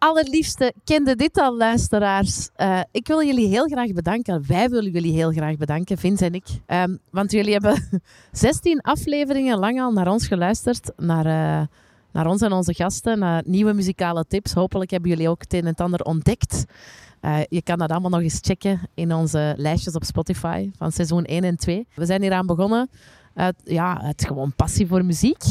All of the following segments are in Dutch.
allerliefste kende dit al, luisteraars. Uh, ik wil jullie heel graag bedanken. Wij willen jullie heel graag bedanken, Vince en ik. Um, want jullie hebben 16 afleveringen lang al naar ons geluisterd. Naar, uh, naar ons en onze gasten. Naar nieuwe muzikale tips. Hopelijk hebben jullie ook het een en het ander ontdekt. Uh, je kan dat allemaal nog eens checken in onze lijstjes op Spotify van seizoen 1 en 2. We zijn hieraan begonnen uit, ja, uit gewoon passie voor muziek.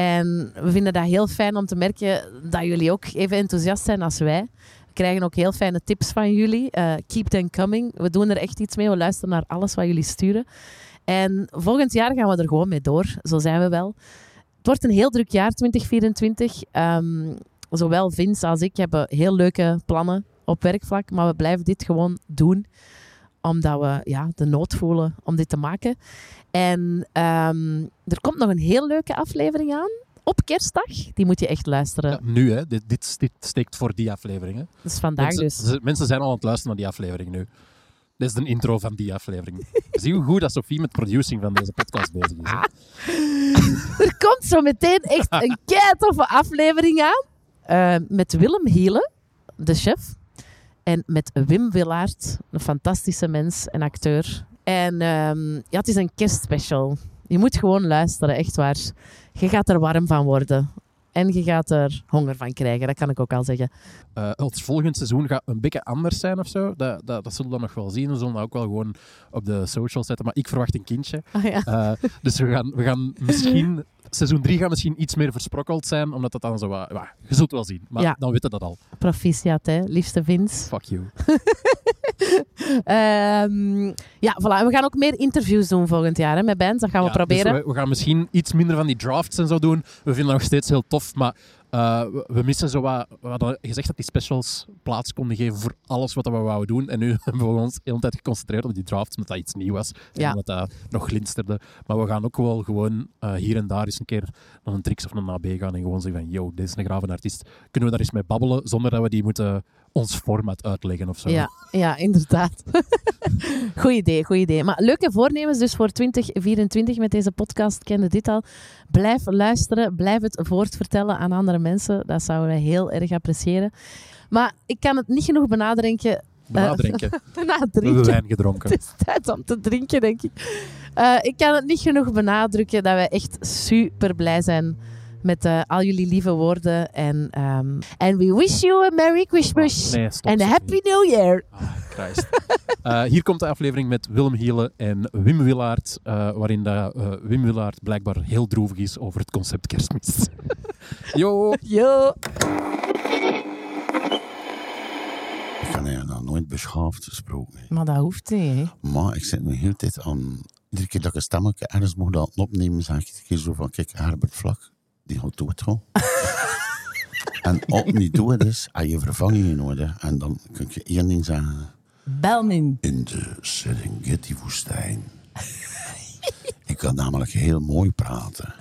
En we vinden dat heel fijn om te merken dat jullie ook even enthousiast zijn als wij. We krijgen ook heel fijne tips van jullie. Uh, keep them coming. We doen er echt iets mee. We luisteren naar alles wat jullie sturen. En volgend jaar gaan we er gewoon mee door. Zo zijn we wel. Het wordt een heel druk jaar, 2024. Um, ehm, zowel Vince als ik hebben heel leuke plannen op werkvlak. Maar we blijven dit gewoon doen omdat we ja, de nood voelen om dit te maken. En um, er komt nog een heel leuke aflevering aan. Op kerstdag. Die moet je echt luisteren. Ja, nu, hè. Dit, dit, dit, steekt voor die aflevering. Hè. Dat is vandaag mensen, dus. Mensen zijn al aan het luisteren naar die aflevering nu. Dit is de intro van die aflevering. Zie hoe goed dat Sophie met producing van deze podcast bezig is. er komt zo meteen echt een kei toffe aflevering aan. Uh, met Willem Hielen, de chef. En met Wim Willaert, een fantastische mens en acteur. En um, ja, het is een kerstspecial. Je moet gewoon luisteren, echt waar. Je gaat er warm van worden. En je gaat er honger van krijgen, dat kan ik ook al zeggen. Uh, het volgende seizoen gaat een beetje anders zijn of zo. Dat, dat, dat zullen we dan nog wel zien. We zullen dat ook wel gewoon op de socials zetten. Maar ik verwacht een kindje. Oh, ja. uh, dus we gaan, we gaan misschien seizoen 3 gaat misschien iets meer versprokkeld zijn, omdat het dan zo wat... Ja, je zult wel zien, maar dan weten dat al. Proficiat, hè, liefste Vince. Fuck you. um, ja, voilà. We gaan ook meer interviews doen volgend jaar hè, met bands. Dat gaan we dus proberen. we, we, gaan misschien iets minder van die drafts en zo doen. We vinden dat nog steeds heel tof, maar uh, we missen zo wat... We hadden gezegd dat die specials plaats konden geven voor alles wat we wouden doen. En nu hebben we ons de hele tijd geconcentreerd op die drafts, omdat dat iets nieuw was. En ja. omdat dat nog glinsterde. Maar we gaan ook wel gewoon uh, hier en daar eens een keer naar een tricks of een AB gaan en gewoon zeggen van, yo, dit is een grave artiest. Kunnen we daar eens mee babbelen, zonder dat we die moeten ons format uitleggen of zo. Ja, ja inderdaad. goed idee, goed idee. Maar leuke voornemens dus voor 2024 met deze podcast. Kende dit al. Blijf luisteren, blijf het voortvertellen aan andere mensen. Dat zouden we heel erg appreciëren. Maar ik kan het niet genoeg. Benadrinken. Uh, benadrinken. We hebben wijn gedronken. Het is tijd om te drinken, denk ik. Uh, ik kan het niet genoeg benadrukken dat wij echt super blij zijn met uh, al jullie lieve woorden. En um, and we wish you a Merry Christmas oh, nee, and a Happy New Year. Ah, uh, hier komt de aflevering met Willem Hiele en Wim Willaert, uh, waarin de, Wim Willaert blijkbaar heel droevig is over het concept kerstmis. Yo! Yo! Ik heb eigenlijk nooit beschaafd gesproken. Maar dat hoeft niet, Maar ik zit nu heel tijd aan... Iedere keer dat ik een stemmetje ergens moet laten opnemen, zeg ik een keer zo van, kijk, Herbert Vlak, die gaat dood gaan. en op niet dood is, heb je vervanging nodig. En dan kun je één ding zeggen. Belmin. In de Serengeti-woestijn. ik kan namelijk heel mooi praten.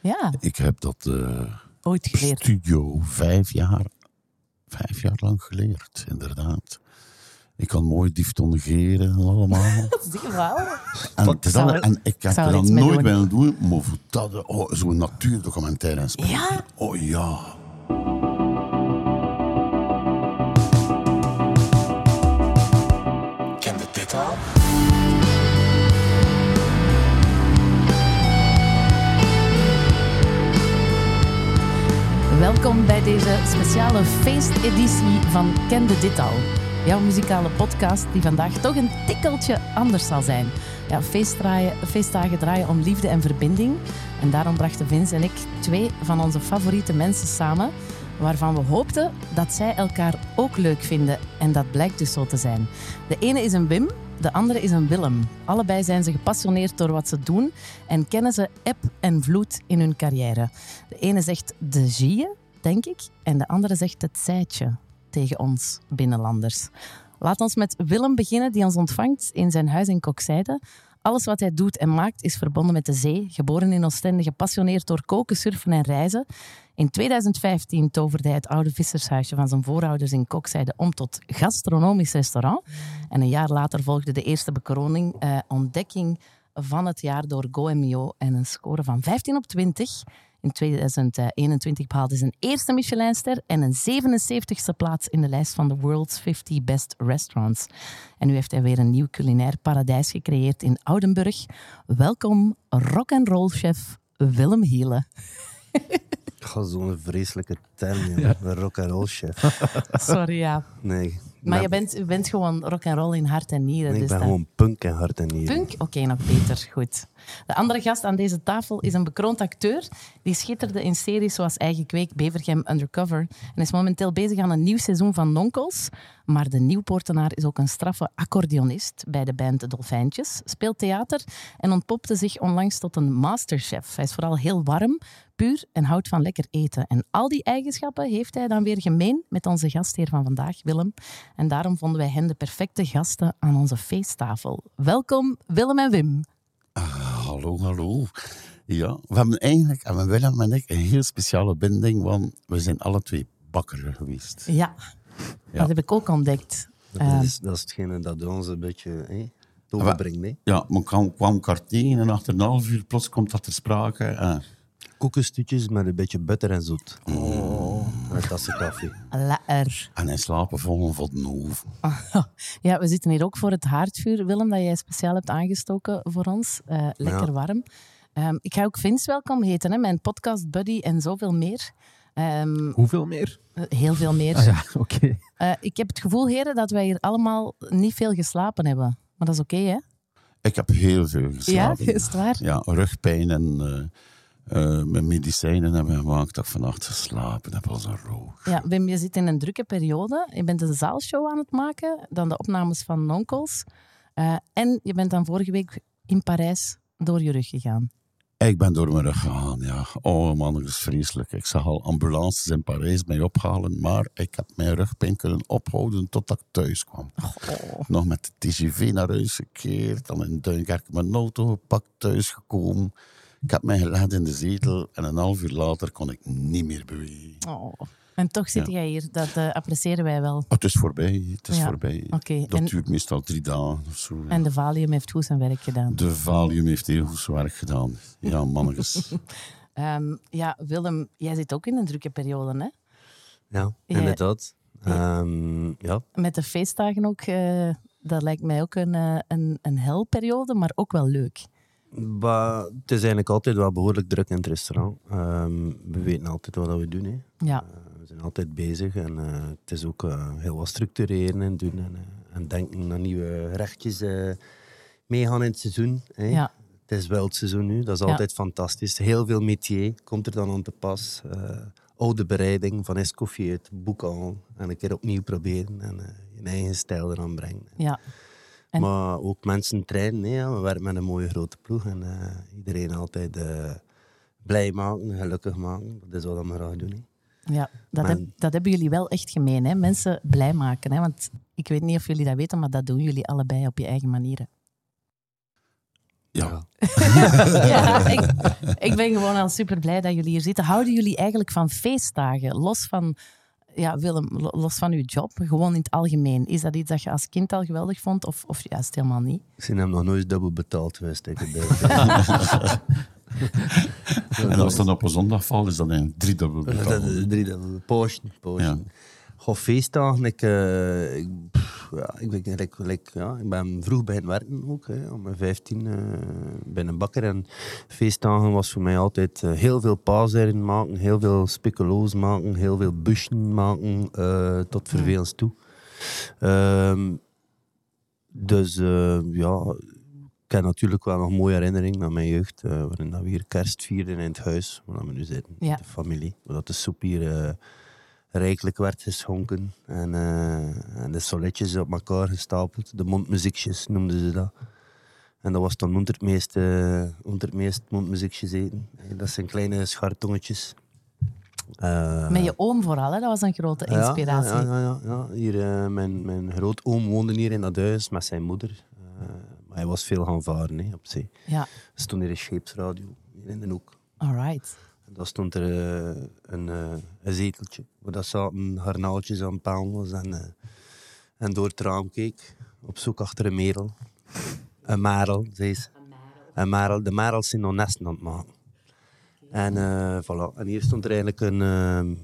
Ja. Ik heb dat uh, Ooit geleerd. studio vijf jaar, vijf jaar lang geleerd, inderdaad. Ik kan mooi diftongeren allemaal. dat is wel. En, al, en ik heb er dan nooit willen doen, maar voor dat, oh, zo'n natuurdocumentaire en Ja? Oh ja. Kende dit al? Welkom bij deze speciale feesteditie van Kende dit al jouw muzikale podcast die vandaag toch een tikkeltje anders zal zijn. Ja, feestdagen draaien om liefde en verbinding. En daarom brachten Vince en ik twee van onze favoriete mensen samen, waarvan we hoopten dat zij elkaar ook leuk vinden. En dat blijkt dus zo te zijn. De ene is een Wim, de andere is een Willem. Allebei zijn ze gepassioneerd door wat ze doen en kennen ze eb en vloed in hun carrière. De ene zegt de gie, denk ik, en de andere zegt het zijtje tegen ons binnenlanders. Laat ons met Willem beginnen, die ons ontvangt in zijn huis in Kokzijde. Alles wat hij doet en maakt is verbonden met de zee. Geboren in Oostende, gepassioneerd door koken, surfen en reizen. In 2015 toverde hij het oude vissershuisje van zijn voorouders in Kokzijde om tot gastronomisch restaurant. En een jaar later volgde de eerste bekroning, eh, ontdekking van het jaar door GoMio en een score van 15 op 20 In 2021 behaalde ze een eerste Michelinster en een 77ste plaats in de lijst van de World's 50 Best Restaurants. En nu heeft hij weer een nieuw culinair paradijs gecreëerd in Oudenburg. Welkom, rock-and-roll chef Willem Hiele. Ga zo'n vreselijke term, ja. rock and roll chef. Sorry, ja. Nee. Maar je bent, je bent gewoon rock and roll in hart en nieren. Nee, dus ik ben dat- gewoon punk en hart en nieren. Punk? Oké, nog beter. Goed. De andere gast aan deze tafel is een bekroond acteur. Die schitterde in series zoals Eigen Kweek, Bevergem, Undercover. En is momenteel bezig aan een nieuw seizoen van Nonkels. Maar de Nieuwpoortenaar is ook een straffe accordeonist bij de band De Dolfijntjes. Speelt theater en ontpopte zich onlangs tot een masterchef. Hij is vooral heel warm, puur en houdt van lekker eten. En al die eigenschappen heeft hij dan weer gemeen met onze gastheer van vandaag, Willem. En daarom vonden wij hen de perfecte gasten aan onze feesttafel. Welkom, Willem en Wim. Hallo, hallo. Ja, we hebben eigenlijk, en Willem en ik, een heel speciale binding, want we zijn alle twee bakker geweest. Ja, dat heb ik ook ontdekt. Dat is, dat is hetgene dat ons een beetje eh, overbrengt. hè. Ja, maar kwam, kwam tegen en achter een half uur plots komt dat ter sprake. En Koekenstutjes met een beetje butter en zoet. Oh. En een tasje koffie. lekker. En hij slapen vol van den oven. Ja, we zitten hier ook voor het haardvuur, Willem, dat jij speciaal hebt aangestoken voor ons. Eh, lekker Ja. warm. Ehm, ik ga ook Vince welkom heten, hè, mijn podcast buddy en zoveel meer. Ehm, Hoeveel meer? eh, heel veel meer. Ah ja, oké. Eh, ik heb het gevoel, heren, dat wij hier allemaal niet veel geslapen hebben. Maar dat is oké, hè? Ik heb heel veel Ja, geslapen. is het waar? Ja, rugpijn en eh, eh, mijn medicijnen hebben gemaakt dat ik vannacht geslapen heb als een roos. Ja, Wim, je zit in een drukke periode. Je bent een zaalshow aan het maken, dan de opnames van Nonkels. Eh, en je bent dan vorige week in Parijs door je rug gegaan. Ik ben door mijn rug gegaan, ja. Oh man, dat is vreselijk. Ik zag al ambulances in Parijs mij ophalen, maar ik heb mijn rugpijn kunnen ophouden totdat ik thuis kwam. Nog met de TGV naar huis gekeerd, dan in Duinkerk mijn auto gepakt, thuis gekomen. Ik heb mij gelegd in de zetel en een half uur later kon ik niet meer bewegen. Oh. En toch zit jij hier, dat eh, appreciëren wij wel. Oh, het is voorbij, het is Ja, voorbij. oké. Dat En- duurt meestal drie dagen of zo. En de Valium heeft goed zijn werk gedaan. De Valium heeft heel goed zijn werk gedaan. Ja, mannetjes. Ehm, ja, Willem, jij zit ook in een drukke periode, hè? Ja, Ja. inderdaad. Ehm, ja, Met de feestdagen ook. eh, dat lijkt mij ook een, eh, een, een helperiode, maar ook wel leuk. Maar het is eigenlijk altijd wel behoorlijk druk in het restaurant. Ehm, we weten altijd wat we doen. Hè. Ja, Eh, we zijn altijd bezig en eh, het is ook eh, heel wat structureren en doen en, en denken aan nieuwe gerechtjes eh, meegaan in het seizoen. Hè. ja. Het is wel het seizoen nu, dat is Ja. altijd fantastisch. Heel veel métier komt er dan aan te pas. Oude bereiding van Escoffier, boek al en een keer opnieuw proberen en je eigen stijl eraan brengen. ja. En- Maar ook mensen trainen. ja. We werken met een mooie grote ploeg en eh, iedereen altijd eh, blij maken, gelukkig maken. Dat is wat we graag doen. Ja, dat, heb- dat hebben jullie wel echt gemeen, hè? Mensen blij maken. Hè? Want ik weet niet of jullie dat weten, maar dat doen jullie allebei op je eigen manieren. Ja. ja, ik, ik ben gewoon al super blij dat jullie hier zitten. Houden jullie eigenlijk van feestdagen? Los van, ja, Willem, lo- los van uw job, gewoon in het algemeen. Is dat iets dat je als kind al geweldig vond, of, of juist helemaal niet? Ik zie hem nog nooit dubbel betaald geweest. ik het bij. En als het dan op een zondag valt, is dat een driedubbel Dat betaald. is drie dubbel. Poosje, poosje. Ja. Goh, feestdagen, ik, eh, ik, pff, ja, ik, ben, ik, ik, ja, ik ben vroeg bij het werken ook. Hè, om mijn 15 eh bij een bakker. En feestdagen was voor mij altijd eh, heel veel paaseieren maken, heel veel speculoos maken, heel veel bushen maken, eh, tot vervelens toe. Ehm, dus ja, ik heb natuurlijk wel nog mooie herinneringen aan mijn jeugd, waarin dat we hier kerst vierden in het huis, waar we nu zitten, Ja. met de familie. Waar de soep hier rijkelijk werd geschonken en, eh, en de soletjes op elkaar gestapeld. De mondmuziekjes noemden ze dat. En dat was dan onder het meest, eh, onder het meest mondmuziekjes eten. Dat zijn kleine schartongetjes. Eh, Met je oom vooral, hè? dat was een grote inspiratie. Ja, ja, ja, ja. Hier, eh, mijn, mijn grootoom woonde hier in dat huis met zijn moeder. Maar hij was veel gaan varen hè, op zee. Ja, Er stond hier een scheepsradio hier in de hoek. alright. En daar stond er eh, een, eh, een zeteltje. Waar dat zaten garnaaltjes aan. En, eh, en door het raam keek. Op zoek achter een merel. Een marel, zei ze. Een marel. De marels zijn nog nesten aan het maken. En, voilà. en hier stond er eigenlijk een,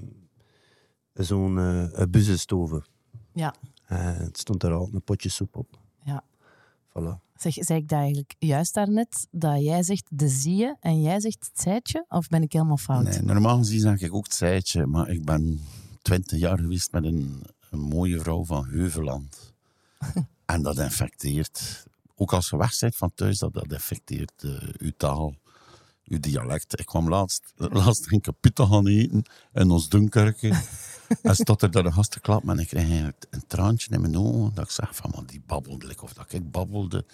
zo'n een buzzenstoven. Ja. En het stond er al een potje soep op. Ja. Voilà. Zeg, zei ik dat eigenlijk juist daarnet, dat jij zegt de zie je en jij zegt het zijtje? Of ben ik helemaal fout? Nee, normaal gezien zeg ik ook het zijtje, maar ik ben twintig jaar geweest met een, een mooie vrouw van Heuveland. en dat infecteert. Ook als je weg bent van thuis, dat, dat infecteert eh, uw taal, uw dialect. Ik kwam laatst, laatst ging ik pita gaan eten in ons Dunkerke. en stond er een gast te klappen en ik kreeg een traantje in mijn ogen. Dat ik zeg van, man, die babbelde of dat ik babbelde.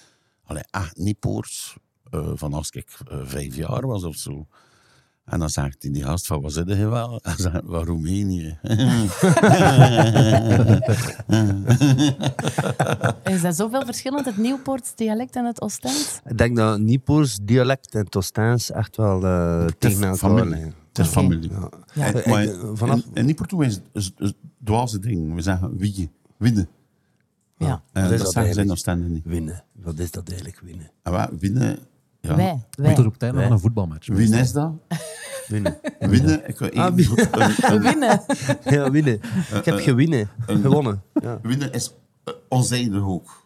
Allee, echt niet poors. eh, van als ik eh, vijf jaar was of zo. En dan zegt hij, die gast van, wat zit je wel? Hij zegt, van Roemenië. Is dat zoveel verschillend, het Nieuwpoorts dialect en het Oostends? Ik denk dat Niepoors dialect en Tostaans echt wel eh, tegen elkaar familie. liggen. Het is familie. Ja. Ja. Ik- Maar vanaf, is is- is het dwaze ding. We zeggen wie, winnen. Ja. En Wat dat is dat ze eigenlijk? Oostende niet. winnen. Wat is dat eigenlijk, winnen? En wij, winnen, ja. Wij, Moet wij. er op een voetbalmatch. Wie is dat? Winnen. Winnen. Ik wil Ah, één wie- goed- een- een- Winnen. ja, winnen. Ik heb gewinnen. een- Gewonnen. Ja. Winnen is uh, onzijdig ook.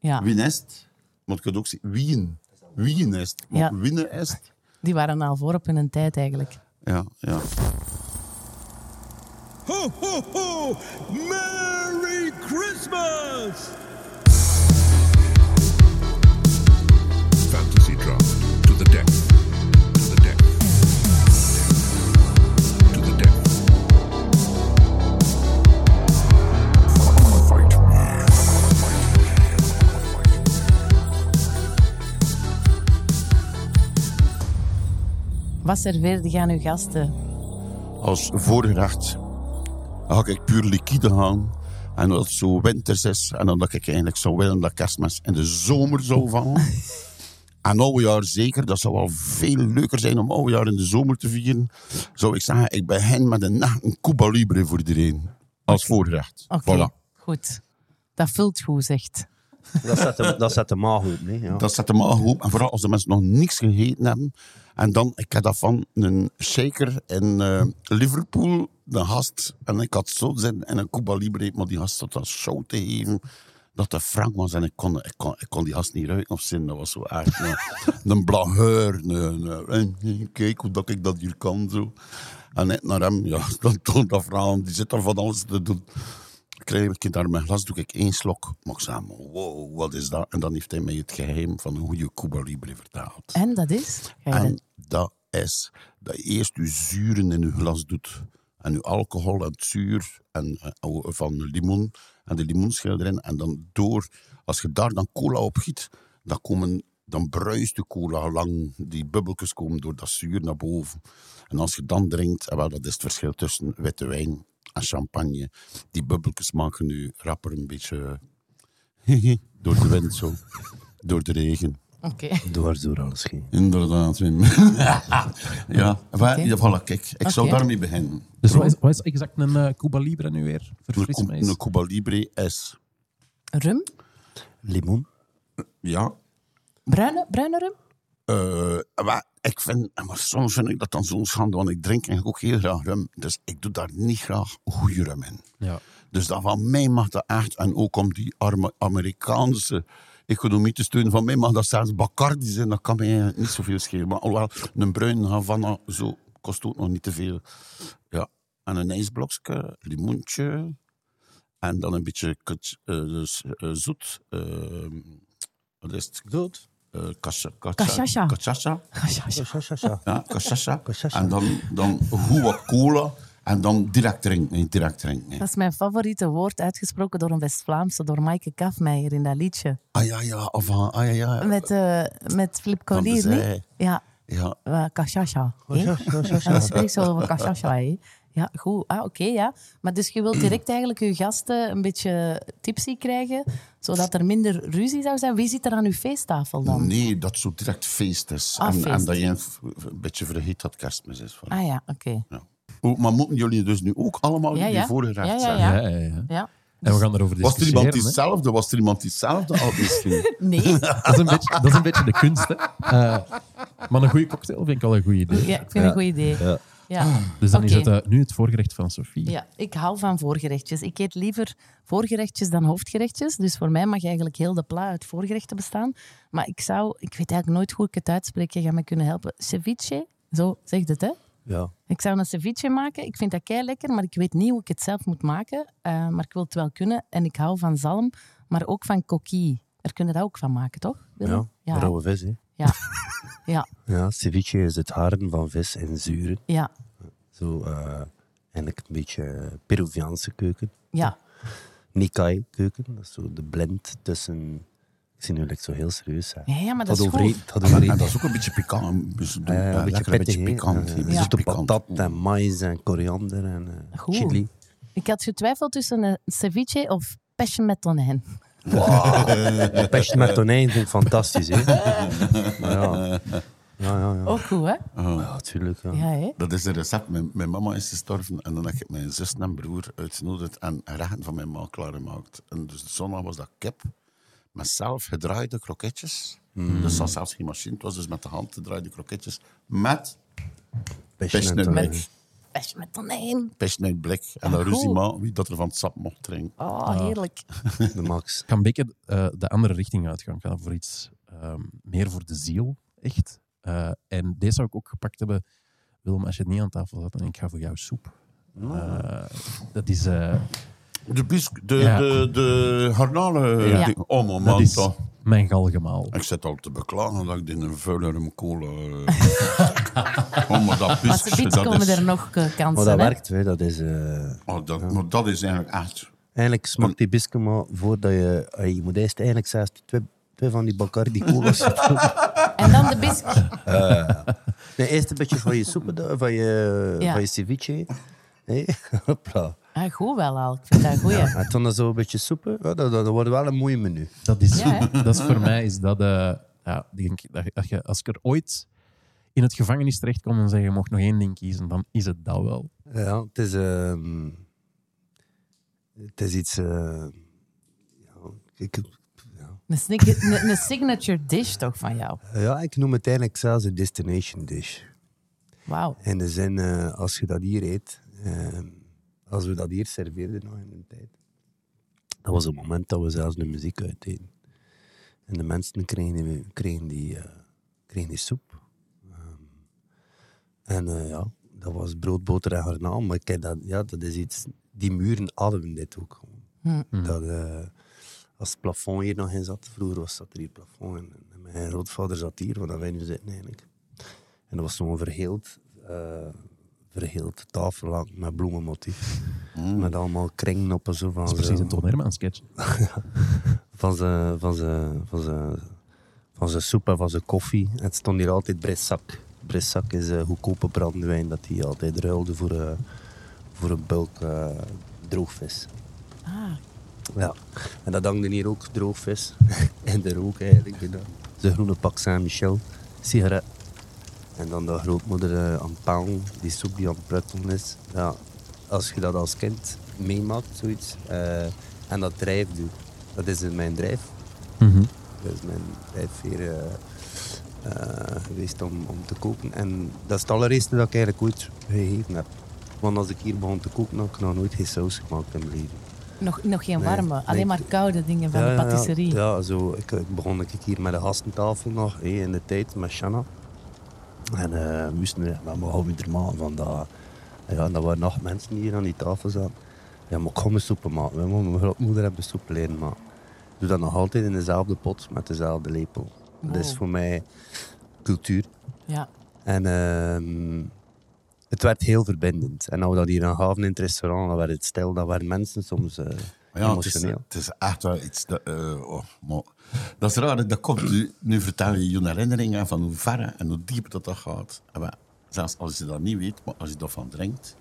Ja, Winnen is het. Maar ik kan ook zeggen wien. Wien is Ja. winnen is die waren al voor op hun tijd eigenlijk. Ja, ja. Ho, ho, ho! Merry Christmas! Fantasy draft to the depth. To the depth. To the depth. Fight me. Wat serveerde je aan uw gasten? Als voorgerecht ga ik puur liquide gaan. En dat het zo winters is. En dan dat ik eigenlijk zou willen dat kerstmis in de zomer zou vallen. En oude jaar zeker. Dat zou wel veel leuker zijn om oude jaar in de zomer te vieren. Zou ik zeggen, ik begin met een nacht een Cuba Libre voor iedereen. Als voorgerecht. Oké, Voilà. goed. Dat vult goed, zegt. Dat zet de, dat zet de maag op. Nee? Ja. Dat zet de maag op. En vooral als de mensen nog niks gegeten hebben. En dan, ik had dat van een shaker in eh, Liverpool, de gast. En ik had zo zin in een Cuba Libre, maar die gast had dat show te geven. Dat de frank was en ik kon, ik kon, ik kon die gast niet ruiken of zin. Dat was zo echt een, een blageur. En kijk hoe dat ik dat hier kan. Zo. En net naar hem, ja, dan toont dat verhaal. Die zit er van alles te doen krijg ik daar mijn glas, doe ik één slok. Ik zeg, wow, wat is dat? En dan heeft hij mij het geheim van een goede Cuba Libre vertaald. En dat is? Je En dat is dat je eerst je zuren in je glas doet. En je alcohol en het zuur en, eh, van de limoen en de limoenschil erin. En dan door, als je daar dan cola op giet, dan, komen, dan bruist de cola lang. Die bubbeltjes komen door dat zuur naar boven. En als je dan drinkt, en wel, dat is het verschil tussen witte wijn en champagne. Die bubbeltjes maken nu rapper een beetje door de wind zo. Door de regen. Oké. Dwars door alles heen. Inderdaad, Wim. ja, maar, Oké. voilà, kijk, ik zou daarmee beginnen. Dus wat is, wat is exact een eh, Cuba Libre nu weer? Een, Verfris eens. een Cuba Libre is, Rum? Limoen. ja, Bruine, bruine rum? Eh, maar ik vind, maar soms vind ik dat dan zo'n schande, want ik drink eigenlijk ook heel graag rum. Dus ik doe daar niet graag goede rum in. Ja. Dus dat van mij mag dat echt, en ook om die arme Amerikaanse economie te steunen, van mij mag dat zelfs Bacardi zijn, dat kan mij niet zoveel schelen. Maar alhoewel, een bruin Havana, zo, kost ook nog niet te veel. Ja, en een ijsblokje, limoentje, en dan een beetje kut- eh, dus, eh, zoet. eh, wat is het? Zoet. Eh, ja. Ja, cachaça. Cachaça. En dan, dan goed wat cola. En dan direct drinken. nee, Direct drinken. nee. Dat is mijn favoriete woord, uitgesproken door een West-Vlaamse, door Maaike Kafmeijer in dat liedje. Ah ja, ja. Of, van- ah ja, ja. Met, eh met Flip Collier. Ja, Ja, uh, ja, En dan spreekt ze over cachaça, hè? Ja, goed. Ah, oké, ja. Maar dus je wilt direct eigenlijk je gasten een beetje tipsy krijgen, zodat er minder ruzie zou zijn. Wie zit er aan uw feesttafel dan? nee, dat zo direct feest is. Ah, en, feest. en dat je een, beetje vergeet dat kerstmis is. Voilà. Ah ja, oké. Ja. Oh, maar moeten jullie dus nu ook allemaal Ja, die ja. voorgerecht Ja, ja, ja. Ja, ja. En we gaan erover Was er iemand discussiëren. diezelfde? Was er iemand diezelfde al misschien? Nee. Dat is, een beetje, dat is een beetje de kunst. Hè. Eh, Maar een goede cocktail vind ik al een goed idee. Ja, ik vind het een goed idee. Ja. Ja. Dus dan is het eh, nu het voorgerecht van Sophie. Ja, ik hou van voorgerechtjes. Ik eet liever voorgerechtjes dan hoofdgerechtjes. Dus voor mij mag eigenlijk heel de pla uit voorgerechten bestaan. Maar ik zou, ik weet eigenlijk nooit hoe ik het uitspreek. Je gaat me kunnen helpen. Ceviche, zo zegt het, hè? Ja. Ik zou een ceviche maken. Ik vind dat kei lekker, maar ik weet niet hoe ik het zelf moet maken. Eh, maar ik wil het wel kunnen. En ik hou van zalm, maar ook van coquille. Daar kunnen we dat ook van maken, toch? Willem? Ja, ja. rauwe vis, hè. Ja. Ja, Ja, ceviche is het haren van vis en zuren. ja, Zo, eh, eigenlijk een beetje Peruviaanse keuken. ja. Nikkei keuken, dat is zo de blend tussen... Ik zie nu like, zo heel serieus. Hè. Ja, ja, maar dat is goed. en dat is ook een beetje pikant. Dus Ja, ja, ja, een beetje lekker een beetje pikant. Eh, Zoete pikant. patat en maïs en koriander en eh, Goed. chili. Ik had getwijfeld tussen een ceviche of pêche met tonijn. Wow. Pest met tonijn vind ik fantastisch, hè. Ja. Ja, ja, ja. Ook goed, hè? Oh. Ja, natuurlijk. Ja. Ja, hè? Dat is een recept. Mijn, mijn mama is gestorven en dan heb ik mijn zus en broer uitgenodigd en rechten van mijn ma klaargemaakt. En dus de zondag was dat kip met zelf gedraaide kroketjes. Dus dat was zelfs geen machine, het was dus met de hand gedraaide kroketjes met Pest pest met tonijn. Pest uit blik. En Ah, dan ruzie goed. maar wie dat er van het sap mocht drinken. Oh, heerlijk. De max. Ik ga een beetje eh, de andere richting uitgaan. Ik ga voor iets ehm, meer voor de ziel, echt. Eh, en deze zou ik ook gepakt hebben, Willem, als je het niet aan tafel zat. En ik ga voor jou soep. Eh, dat is... eh, De, bisk, de, Ja. de, de garnalen. Ja. Oh, dat man, is mijn galgemaal. Ik zit al te beklagen dat ik in een vuile cola... oh, maar dat zoiets dat komen is... er nog eh, kansen, Maar dat hè? werkt, hè. dat is... eh, Oh, dat, maar dat is eigenlijk echt... Eigenlijk smaakt die biscuit maar voordat je... eh, Je moet eerst eigenlijk zelfs twee, twee van die Bacardi colas En dan de biscuit. Nee, eerst een beetje van je soep, van je, Ja. van je ceviche. Hey. Hopla. Ah, goed wel al. Ik vind dat een goeie. En dan dan zo een beetje soepen. Ja, dat, dat, dat wordt wel een mooi menu. Dat is, Ja, dat is voor mij is dat, eh, ja, denk dat, dat je, als ik er ooit in het gevangenis terechtkom en zeg je mocht nog één ding kiezen, dan is het dat wel. Ja, het is... ehm, het is iets... eh, ja, ik, ja. Een, een, een signature dish toch van jou? ja, ik noem het eigenlijk zelfs een destination dish. Wauw. In de zin, eh, als je dat hier eet, eh, als we dat hier serveerden nog in de tijd, dat was het moment dat we zelfs de muziek uitdeden. En de mensen kregen, kregen, die, eh, kregen die soep. En eh, ja, dat was brood, boter en garnaal. Maar kijk, dat, ja, dat is iets... Die muren ademen dit ook gewoon. Dat, eh, als het plafond hier nog in zat, vroeger was dat er hier plafond. En, en mijn grootvader zat hier, waar wij nu zitten eigenlijk. En dat was zo'n verheeld, eh verheeld tafel lang met bloemenmotief. Met allemaal kringen op en zo van Dat is precies een Toon Hermans sketch. van zijn van zijn van van soep en van zijn koffie. En het stond hier altijd Brissac. Brissac is een goedkope brandewijn dat hij altijd ruilde voor, eh, voor een bulk eh, droogvis. Ah, Ja. En dat hangde hier ook droogvis. en de rook eigenlijk. Zijn groene pak Saint-Michel. Sigaret. En dan de grootmoeder eh, aan het palen. Die soep die aan het pruttelen is. Ja. Als je dat als kind meemaakt, zoiets. eh, en dat drijf doet. Dat is mijn drijf. Mhm. Dat is mijn drijfveer eh, eh, geweest om, om te koken. En dat is het allereerste dat ik eigenlijk ooit gegeven heb. Want als ik hier begon te koken, had ik nog nooit geen saus gemaakt in mijn leven. nog, nog geen warme, nee. alleen maar koude dingen van de patisserie. Ja, ja, zo, ik, ik begon ik hier met de gastentafel nog hé, in de tijd met Shanna. En eh, we moesten maar we houden er maken van dat. Ja, dat waren nog mensen die hier aan die tafel zaten. Ja, maar ik ga mijn soepen maken. Mijn grootmoeder heeft de soep leren maken. Ik doe dat nog altijd in dezelfde pot met dezelfde lepel. Dat is Wow. voor mij cultuur. Ja. En ehm, het werd heel verbindend. En als we dat hier aan gaven in het restaurant, dan werd het stil. Dan waren mensen soms eh, Ja, het is, emotioneel. het is echt wel iets... Dat, eh, oh, maar, dat is raar, dat komt nu, nu vertel je je herinneringen van hoe ver en hoe diep dat, dat gaat. En wel, zelfs als je dat niet weet, maar als je daarvan drinkt,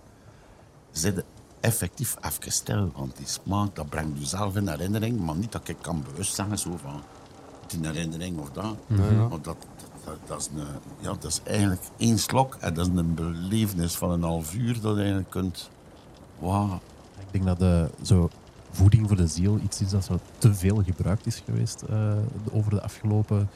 zit je effectief even stil. Want die smaak, dat brengt je zelf in herinnering, maar niet dat ik kan bewust zeggen zo van die herinnering of dat. Maar dat, dat, dat, is een, ja, dat is eigenlijk één slok en dat is een belevenis van een half uur dat je eigenlijk kunt... Wauw. Ik denk dat de, zo voeding voor de ziel iets is dat zo te veel gebruikt is geweest eh, over de afgelopen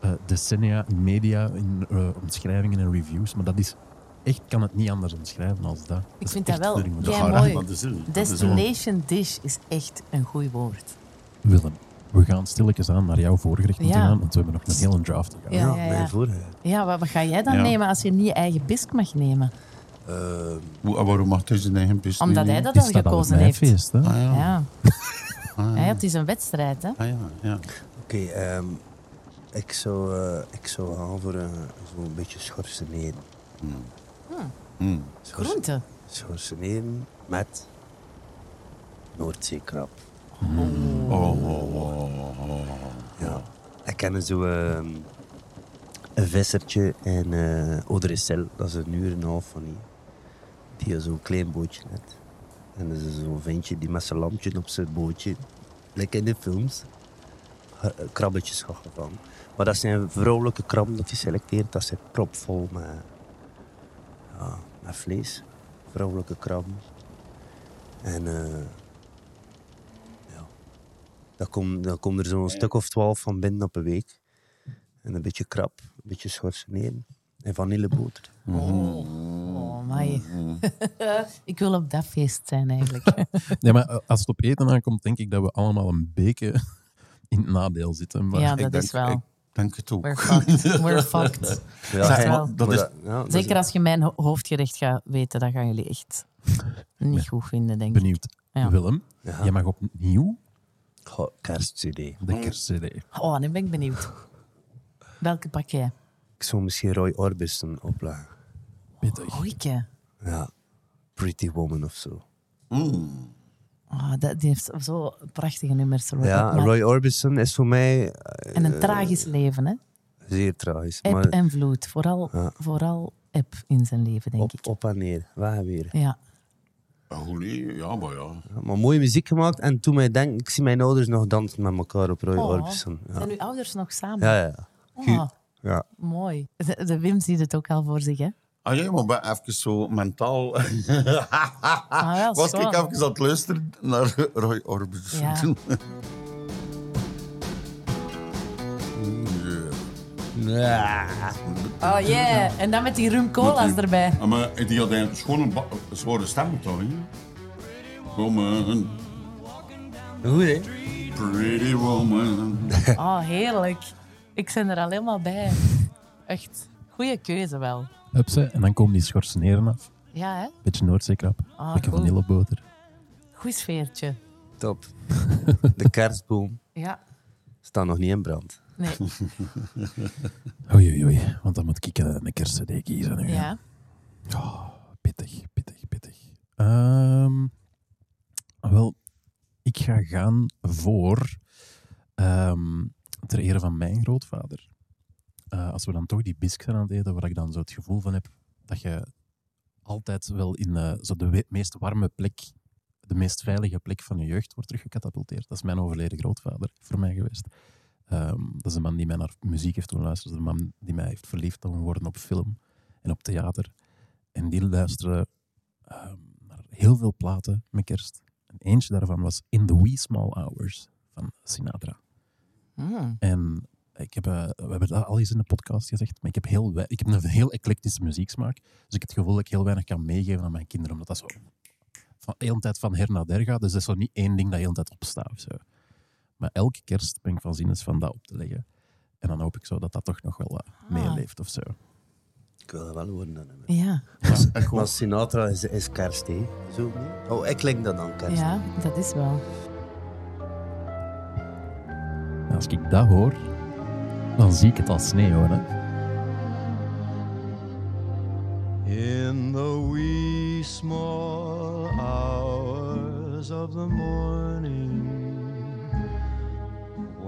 eh, decennia in media, in eh, omschrijvingen en reviews. Maar dat is echt, kan het niet anders omschrijven als dat. Ik vind dat wel mooi. de zin. Dat is zo- Destination dish is echt een goed woord. Willem, we gaan stilletjes aan naar jouw voorgerecht moeten Ja. gaan, want we hebben nog een hele draft te gaan. Ja, ja, ja. Ja, wat, wat ga jij dan Ja. nemen als je niet je eigen bisk mag nemen? Eh, Hoe- Waarom mag hij zijn eigen pist Omdat niet hij dat al op gekozen heeft. feest, hè? Ah ja. Ja. Ah, ja, ja. het is een wedstrijd, hè? Ah, ja, ja. Oké, ehm, ik, zou, eh, ik zou gaan voor eh, zo'n beetje schorseneren. Mm. Schors- Groente. Schorseneren met Noordzeekrab. Oh, oh, oh, oh. Ja. Ik ken zo ehm, een vissertje in uh. Dat is een uur en een half van hier. Die zo'n klein bootje net. En dat is zo'n ventje die met zijn lampje op zijn bootje, lekker in de films, eh, krabbetjes gaat. Maar dat zijn vrouwelijke krabben dat hij selecteert. Dat zijn propvol met, ja, met vlees. Vrouwelijke krabben. En ja, dan komt dan komt er zo'n stuk of twaalf van binnen op een week. En een beetje krab, een beetje schorseneren. En vanilleboter. Oh, my. ik wil op dat feest zijn, eigenlijk. Ja, maar als het op eten aankomt, denk ik dat we allemaal een beetje in het nadeel zitten. Maar ja, ik dat denk- is wel. Ik denk het ook. We're fucked. We're. Ja, dat is- ja, Zeker als je mijn ho- hoofdgerecht gaat weten, dat gaan jullie echt niet goed vinden, denk ik. benieuwd. Ja. Willem, Ja. jij mag opnieuw Goh, kerstcd. de kerstcd. Oh, nu ben ik benieuwd. Welke pak jij? Ik zou misschien Roy Orbison opleggen. Pittig. Goeieke. Ja. Pretty Woman of zo. Oh, dat, die heeft zo prachtige nummers. Roy. Ja, Maar- Roy Orbison is voor mij eh, En een tragisch leven, hè? zeer tragisch. Eb Maar en vloed. Vooral, Ja. vooral eb in zijn leven, denk op, ik. op en neer, waar weer. Ja. Goed, nee, ja, maar ja. Ja, maar mooie muziek gemaakt. En toen mij denk, ik zie mijn ouders nog dansen met elkaar op Roy Oh, Orbison. Ja, Zijn uw ouders nog samen? ja, ja. Oh, ja. mooi. De, de Wim ziet het ook al voor zich, hè? Ah ja, maar ben even zo mentaal... Ah, ja, Was zo. ik even aan het luisteren naar Roy Orbison. Ja. Oh yeah, en dan met die rum cola's erbij. Ah, maar die had een schone, zware stem toch, hè? Woman, Goed, hè? pretty woman. Oh, heerlijk. Ik ben er al helemaal bij. Echt. Goeie keuze wel. Hupse, en dan komen die schorseneren af. Ja, hè? Beetje Noordzeekrab, Ah, lekker vanilleboter. Goed sfeertje. Top. De kerstboom Ja. staat nog niet in brand. Nee. Oei, oei, oei. Want dan moet ik een kerstcd kiezen nu. Ja. Oh, pittig, pittig, pittig. Ehm, wel, ik ga gaan voor ehm, ter ere van mijn grootvader. Eh, als we dan toch die bisk zijn aan het eten, waar ik dan zo het gevoel van heb dat je altijd wel in eh, zo de meest warme plek, de meest veilige plek van je jeugd wordt teruggecatapulteerd. Dat is mijn overleden grootvader voor mij geweest. Ehm, dat is de man die mij naar muziek heeft doen luisteren. Dat is de man die mij heeft verliefd doen worden op film en op theater. En die luisterde ehm, naar heel veel platen met kerst. En eentje daarvan was In the Wee Small Hours van Sinatra. Mm. En ik heb, eh, we hebben dat al eens in de podcast gezegd, maar ik heb, heel, ik heb een heel eclectische muzieksmaak. Dus ik heb het gevoel dat ik heel weinig kan meegeven aan mijn kinderen, omdat dat zo van de hele tijd van her naar der gaat. Dus dat is zo niet één ding dat de hele tijd opstaat of zo. Maar elke kerst ben ik van zin is van dat op te leggen. En dan hoop ik zo dat dat toch nog wel eh, meeleeft of zo. Ik wil dat wel horen. Dan. Ja. Maar Sinatra is, is kerst, hè? Zo niet? Oh, ik klink dat dan kerst. ja, dat is wel. En als ik dat hoor, dan zie ik het als sneeuw. Hè. In the wee small hours of the morning,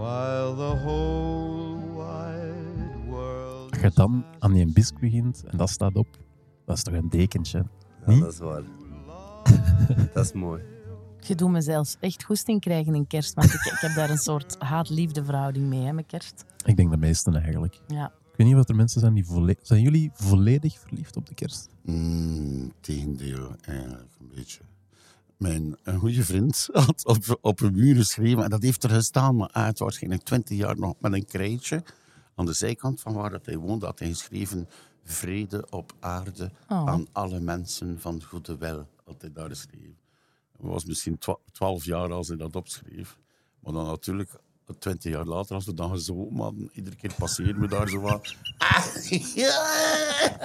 while the whole wide world. Als je dan aan die bisk begint en dat staat op, dat is toch een dekentje. Ja, dat is waar. dat is mooi. Je doet me zelfs echt goesting krijgen in kerst. Want ik, ik heb daar een soort haat-liefde verhouding mee, hè, met kerst. Ik denk de meesten eigenlijk. Ja. Ik weet niet wat er mensen zijn die volledig... Zijn jullie volledig verliefd op de kerst? Mm, tegendeel, eigenlijk een beetje. Mijn een goede vriend had op, op een muur geschreven, en dat heeft er gestaan, maar uit waarschijnlijk 20 jaar nog met een krijtje. aan de zijkant van waar dat hij woonde, had hij geschreven vrede op aarde Oh. aan alle mensen van goede wil. Had hij daar geschreven. Hij was misschien twa- twaalf jaar als hij dat opschreef. Maar dan natuurlijk, twintig jaar later, als we dan gezopen hadden, iedere keer passeerden we daar zo van... Ah, ja,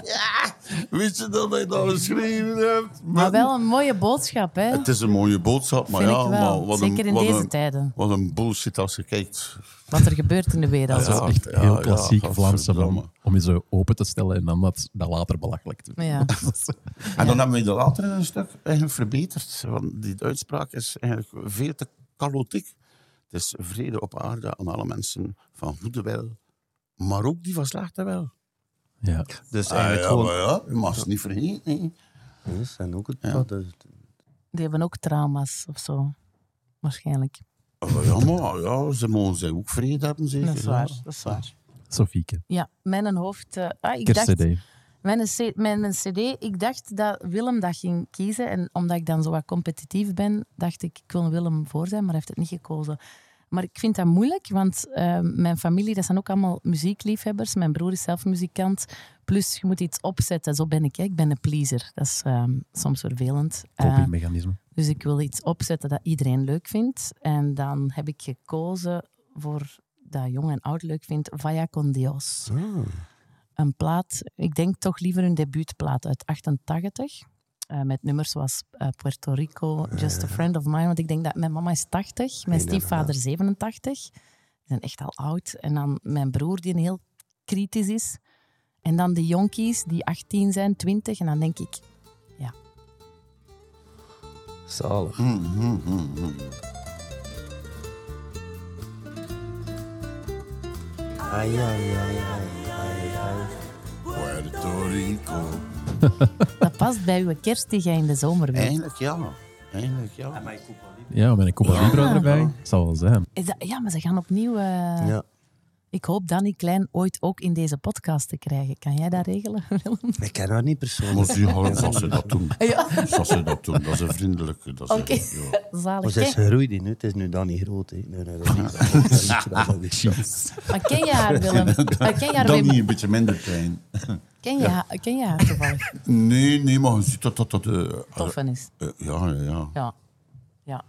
ja. Weet je dat hij dat geschreven hebt? Maar wel een mooie boodschap, hè? Het is een mooie boodschap, maar Vind ja, ik wel. maar wat Zeker een, in wat deze een, tijden. Wat een bullshit als je kijkt. Wat er gebeurt in de wereld. Ja. Dat is echt ja, heel ja, klassiek Vlaamse van om je zo open te stellen en dan dat, dat later belachelijk te doen. Ja. En dan hebben we dat later een stuk eigenlijk verbeterd. Want die uitspraak is eigenlijk veel te kalotiek. Het is vrede op aarde aan alle mensen van goede wil, maar ook die van slechte wil. Ja. Dus Ah, eigenlijk ja, gewoon... maar ja, je mag het niet vergeten. zijn ook het, Ja. dus- Die hebben ook trauma's of zo. Waarschijnlijk. Ah, maar Ja, maar ja, ze mogen ook vrede hebben, zeker. Dat is ja. waar. Dat is waar. Sofieke, Ja, mijn hoofd... eh, ah, ik dacht, kerstcd. Mijn, C- mijn, mijn cd, ik dacht dat Willem dat ging kiezen. En omdat ik dan zo wat competitief ben, dacht ik, ik wil Willem voor zijn, maar hij heeft het niet gekozen. Maar ik vind dat moeilijk, want eh, mijn familie, dat zijn ook allemaal muziekliefhebbers. Mijn broer is zelf muzikant. Plus, je moet iets opzetten. Zo ben ik. Hè. Ik ben een pleaser. Dat is eh, soms vervelend. Eh, Copingmechanisme. dus ik wil iets opzetten dat iedereen leuk vindt. En dan heb ik gekozen voor dat jong en oud leuk vindt, Vaya con Dios. Een plaat, ik denk toch liever een debuutplaat uit 88. eh, met nummers zoals eh, Puerto Rico, Just a Friend of Mine. Want ik denk dat mijn mama is 80, mijn stiefvader 87. Die zijn echt al oud. En dan mijn broer die heel kritisch is. En dan de jonkies die 18 zijn, 20. En dan denk ik, Zalig. Hm, hm, hm, hm. Ai, ai, ai, ai, ai, ai. Puerto Rico. dat past bij uw kerst die jij in de zomer wilt. Eigenlijk ja. Eigenlijk ja. Ja, met een Cuba Libre Ja. erbij. Zal wel zijn. Is dat, ja, maar ze gaan opnieuw... eh, Ja. Ik hoop Danny Klein ooit ook in deze podcast te krijgen. Kan jij dat regelen, Willem? Ik ken haar niet persoonlijk. Maar zie je, als ze dat doen. Ja. Als ze dat doen, dat is een vriendelijke. Oké, een- ja. Maar zalig. ze is nu. Het is nu dan niet groot. Hè. Nee, nee, dat is niet. Dat is maar ken je haar, Willem? Ken je haar, Dan niet een beetje minder klein. Ken je, haar, ken je haar toevallig? Nee, nee, maar je ziet dat dat... dat eh, Toffen is. eh, ja, ja, ja. Ja. Ja.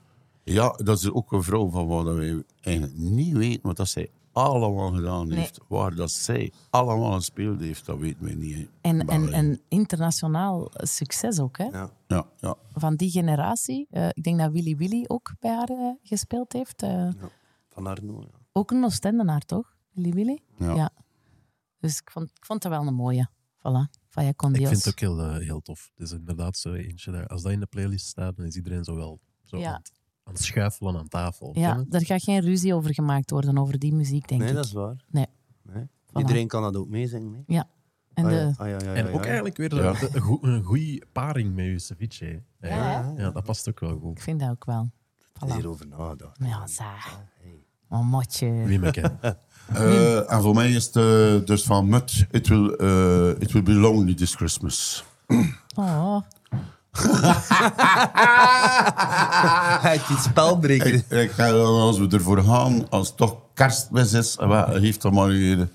Ja, dat is ook een vrouw van wat wij eigenlijk niet weten wat dat zij allemaal gedaan Nee. heeft. Waar dat zij allemaal gespeeld heeft, dat weten wij niet. hè. En, en, en internationaal succes ook, hè? Ja. Ja, ja. Van die generatie. Eh, ik denk dat Willy Willy ook bij haar eh, gespeeld heeft. Eh, Van Arno. Ja. ook een Oostendenaar, toch? Willy Willy? Ja. Dus ik vond, ik vond dat wel een mooie. Voilà. Vaya con Ik Dios. vind het ook heel, heel tof. Het is inderdaad zo eentje. Als dat in de playlist staat, dan is iedereen zo wel zo Ja. het, aan het schuifelen aan tafel. Ja, daar gaat geen ruzie over gemaakt worden, over die muziek, denk Nee, ik. dat is waar. Nee. Nee. Iedereen kan dat ook meezingen. hè. Ja. En Ah, de, ja. Ah, ja, ja, ja, En ja. ook eigenlijk weer Ja. de- een, een goede paring met je ceviche. Ja, ja, dat past ook wel goed. Ik vind dat ook wel. Voilà. Hierover nagedacht. Ja, za. Oh, motje. Wiemeke. Eh, en voor mij is het eh, dus van Mut, it will, eh, it will be lonely this Christmas. Oh, Hij heeft iets spelbreker. Ik, ik ga dan, als we ervoor gaan, als het toch kerstmis is, eh, heeft dan maar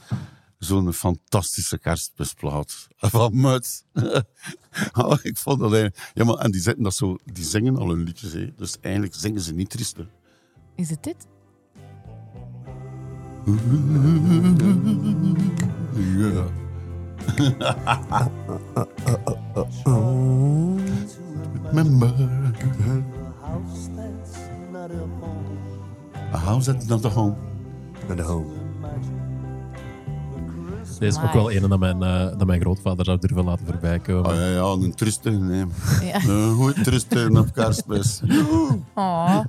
zo'n fantastische kerstmisplaat van Mut. Oh, ik vond dat eigenlijk... Ja, maar en die, zitten dat zo, die zingen al hun liedjes, hè. dus eigenlijk zingen ze niet triest. hè. is het dit? Ja. Remember a house that's not a home. Naar de home. Deze is ook wel een dat mijn, eh, dat mijn grootvader zou durven laten voorbij komen. Oh ja, ja, een trieste. Nee. Ja. Een goed trieste op kerstmis. Oh,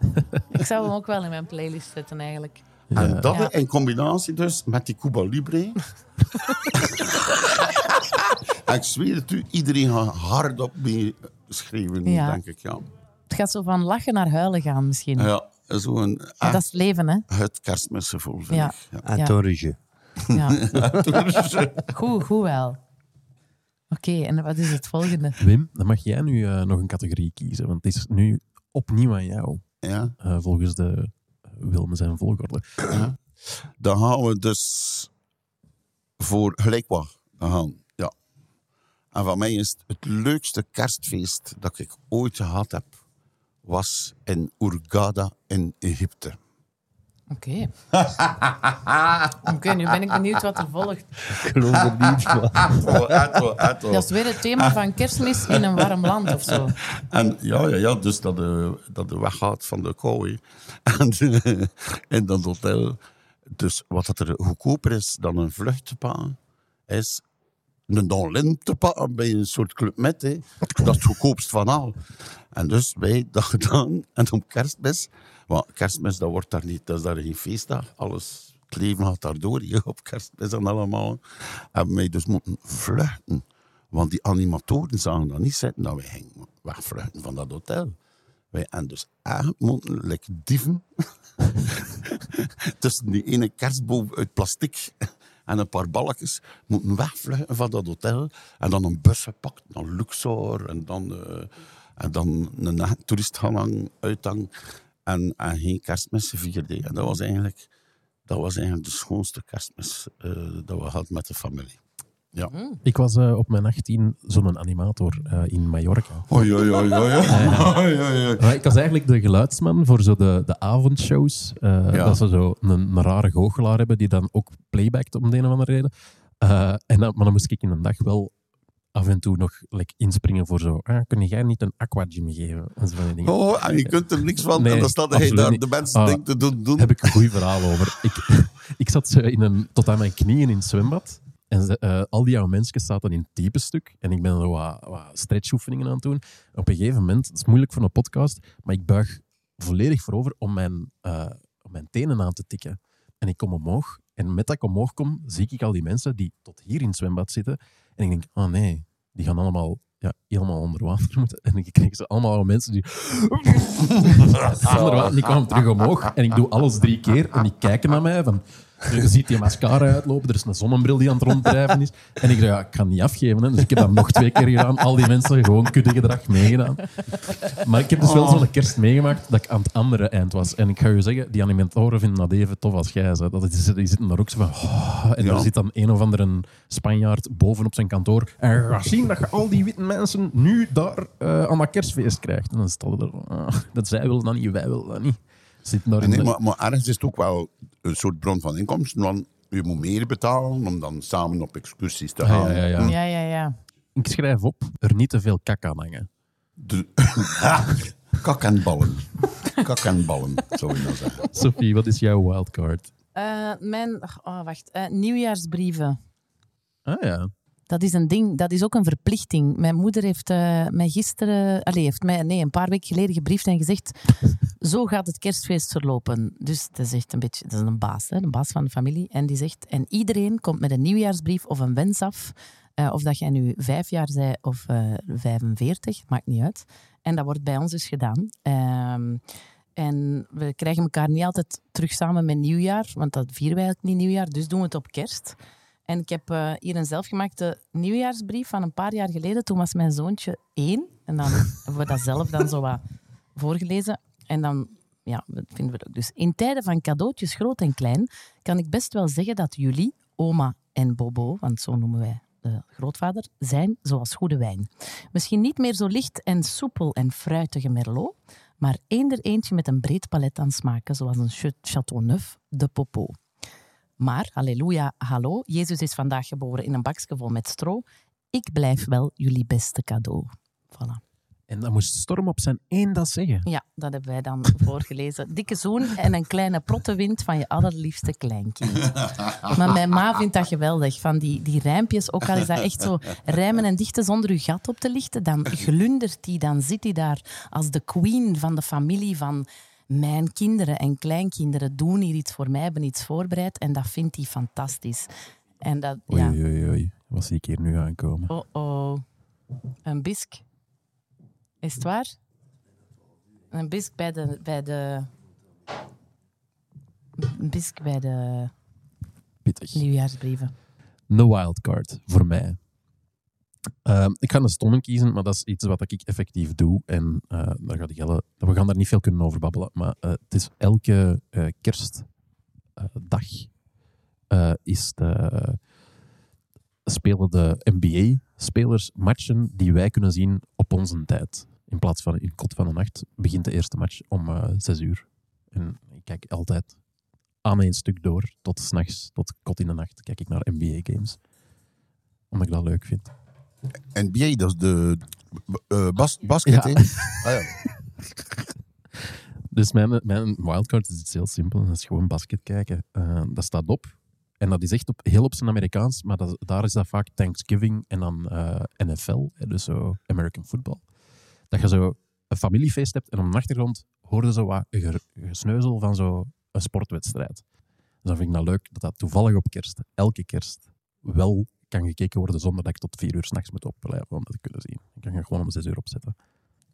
ik zou hem ook wel in mijn playlist zetten, eigenlijk. En dat Ja. in combinatie dus met die Cuba Libre. en ik zweer het u, iedereen gaat hardop mee schreeuwen, Ja. denk ik. Ja, Het gaat zo van lachen naar huilen gaan, misschien. ja Maar echt dat is leven, hè? het kerstmisgevoel, vind Ja. ik. Ja. Ja. Goed, goed wel. Oké, en wat is het volgende? Wim, dan mag jij nu eh, nog een categorie kiezen, want het is nu opnieuw aan jou, Ja. eh, volgens de Wilmen zijn volgorde. Dan gaan we dus voor gelijk wat gaan. Ja. En van mij is het, het leukste kerstfeest dat ik ooit gehad heb, was in Hurghada in Egypte. Oké. Oké, nu ben ik benieuwd wat er volgt. Ik geloof er niet wel. Dat is weer het thema van kerstmis in een warm land of zo. En ja, ja, ja dus dat de, dat de weggaat van de. En eh, in dat hotel. Dus wat dat er goedkoper is dan een vlucht te pakken, is een Donlin te pakken bij een soort club met. Hè. Dat is het goedkoopst van al. En dus wij dat gedaan. En om kerstmis, want kerstmis dat wordt daar niet, dat is daar geen feestdag. Alles, het leven gaat daardoor hier op kerstmis en allemaal. Hebben wij dus moeten vluchten. Want die animatoren zagen dat niet zitten dat wij gingen van dat hotel. Wij en dus eigenlijk moeten, dieven, tussen die ene kerstboom uit plastic en een paar balkjes, moeten wegvluchten van dat hotel. En dan een bus gepakt naar Luxor en dan, eh, en dan een echt toerist gaan hangen, uithangen. En, en geen kerstmis vierde. En dat was eigenlijk, dat was eigenlijk de schoonste kerstmis eh, dat we hadden met de familie. Ja. Ik was eh, op mijn 18 zo'n animator eh, in Mallorca. Oei, oei, oei, oei. Oei, oei, oei. Maar ik was eigenlijk de geluidsman voor zo de, de avondshows. eh, Ja. Dat ze zo een, een rare goochelaar hebben die dan ook playbackt om de een of andere reden. Eh, en dan, maar dan moest ik in een dag wel af en toe nog like, inspringen voor zo. Ah, kun jij niet een aquagym geven? En zo van die dingen. Oh, en je kunt er niks van. Nee, en dan staat hij daar de mensen Ah, dingen te doen. doen. heb ik een goed verhaal over. Ik, ik zat in een, tot aan mijn knieën in het zwembad. En ze- eh, al die oude mensen zaten in het diepe stuk. En ik ben wat, wat stretchoefeningen aan het doen. Op een gegeven moment, het is moeilijk voor een podcast, maar ik buig volledig voorover om mijn, eh, om mijn tenen aan te tikken. En ik kom omhoog. En met dat ik omhoog kom, zie ik al die mensen die tot hier in het zwembad zitten. En ik denk, oh nee, die gaan allemaal ja, helemaal onder water moeten. En ik kreeg ze allemaal mensen die... onder water. En ik kwam terug omhoog en ik doe alles drie keer. En die kijken naar mij van... Je ziet die mascara uitlopen, er is een zonnebril die aan het ronddrijven is. En ik dacht, ja, ik kan niet afgeven. Hè. Dus ik heb dat nog twee keer gedaan. Al die mensen gewoon kuddegedrag meegedaan. Maar ik heb dus wel zo'n kerst meegemaakt dat ik aan het andere eind was. En ik ga je zeggen, die animatoren vinden dat even tof als jij. Hè. Dat is, die zitten daar ook zo van... "Oh." en Ja. er zit dan een of andere Spanjaard boven op zijn kantoor. En gaat zien dat je al die witte mensen nu daar eh, aan dat kerstfeest krijgt. En dan stel je er... dat zij willen dat niet, wij willen dat niet. In Nee, de- maar, maar ergens is het ook wel een soort bron van inkomsten. Want je moet meer betalen om dan samen op excursies te Ah, gaan. ja, ja, ja. Ja, ja, ja. Ik schrijf op, er niet te veel kak aan hangen. De, kak en ballen. Kak en ballen, zou je nou zeggen. Sophie, wat is jouw wildcard? Eh, mijn... Oh, wacht. Eh, nieuwjaarsbrieven. Ah ja. Dat is een ding, dat is ook een verplichting. Mijn moeder heeft eh, mij gisteren, allez, heeft mij nee, een paar weken geleden gebriefd en gezegd: Zo gaat het kerstfeest verlopen. Dus dat is echt een beetje, dat is een baas, hè, de baas van de familie. En die zegt: En iedereen komt met een nieuwjaarsbrief of een wens af. eh, of dat jij nu vijf jaar zij of eh 45, maakt niet uit. En dat wordt bij ons dus gedaan. Ehm, en we krijgen elkaar niet altijd terug samen met nieuwjaar, want dat vieren wij eigenlijk niet nieuwjaar, dus doen we het op kerst. En ik heb eh, hier een zelfgemaakte nieuwjaarsbrief van een paar jaar geleden. Toen was mijn zoontje één. En dan hebben we dat zelf dan zo wat voorgelezen. En dan ja, vinden we het ook. Dus in tijden van cadeautjes groot en klein kan ik best wel zeggen dat jullie, oma en Bobo, want zo noemen wij de grootvader, zijn zoals goede wijn. Misschien niet meer zo licht en soepel en fruitige merlot, maar eender eentje met een breed palet aan smaken, zoals een Ch- Chateauneuf de Popo. Maar, halleluja, hallo, Jezus is vandaag geboren in een bakje vol met stro. Ik blijf wel jullie beste cadeau. Voilà. En dan moest Storm op zijn één dat zeggen. Ja, dat hebben wij dan voorgelezen. Dikke zoen en een kleine prottewind van je allerliefste kleinkind. Maar mijn ma vindt dat geweldig. Van die, die rijmpjes, ook al is dat echt zo rijmen en dichten zonder uw gat op te lichten, dan glundert die, dan zit hij daar als de queen van de familie van mijn kinderen en kleinkinderen doen hier iets voor mij, hebben iets voorbereid en dat vindt hij fantastisch. En dat, Oei, ja, oei, oei. Wat zie ik hier nu aankomen? oh oh, een bisk. Is het waar? Een bisk bij de, bij de, een bisk bij de Pittig. nieuwjaarsbrieven. Een wildcard voor mij. Ehm, ik ga een stomme kiezen, maar dat is iets wat ik effectief doe. En Jelle, we gaan daar niet veel kunnen over babbelen. Maar eh, het is elke eh, kerstdag is spelen de NBA-spelers matchen die wij kunnen zien op onze tijd. In plaats van in kot van de nacht begint de eerste match om zes uur. En ik kijk altijd aan één stuk door, tot s'nachts, tot kot in de nacht, kijk ik naar NBA-games. Omdat ik dat leuk vind. NBA, dat is de eh, bas basket, Ja. Ah, ja. Dus mijn, mijn wildcard is iets heel simpel. Dat is gewoon basket kijken. Eh, dat staat op. En dat is echt op, heel op zijn Amerikaans. Maar dat, daar is dat vaak Thanksgiving en dan eh, NFL. Dus zo American football. Dat je zo een familiefeest hebt en op de achtergrond hoorde zo wat ge- gesneuzel van zo een sportwedstrijd. Dus dan vind ik dat leuk dat dat toevallig op kerst, elke kerst, wel kan gekeken worden zonder dat ik tot vier uur s'nachts moet opblijven om dat te kunnen zien. Ik kan het gewoon om zes uur opzetten.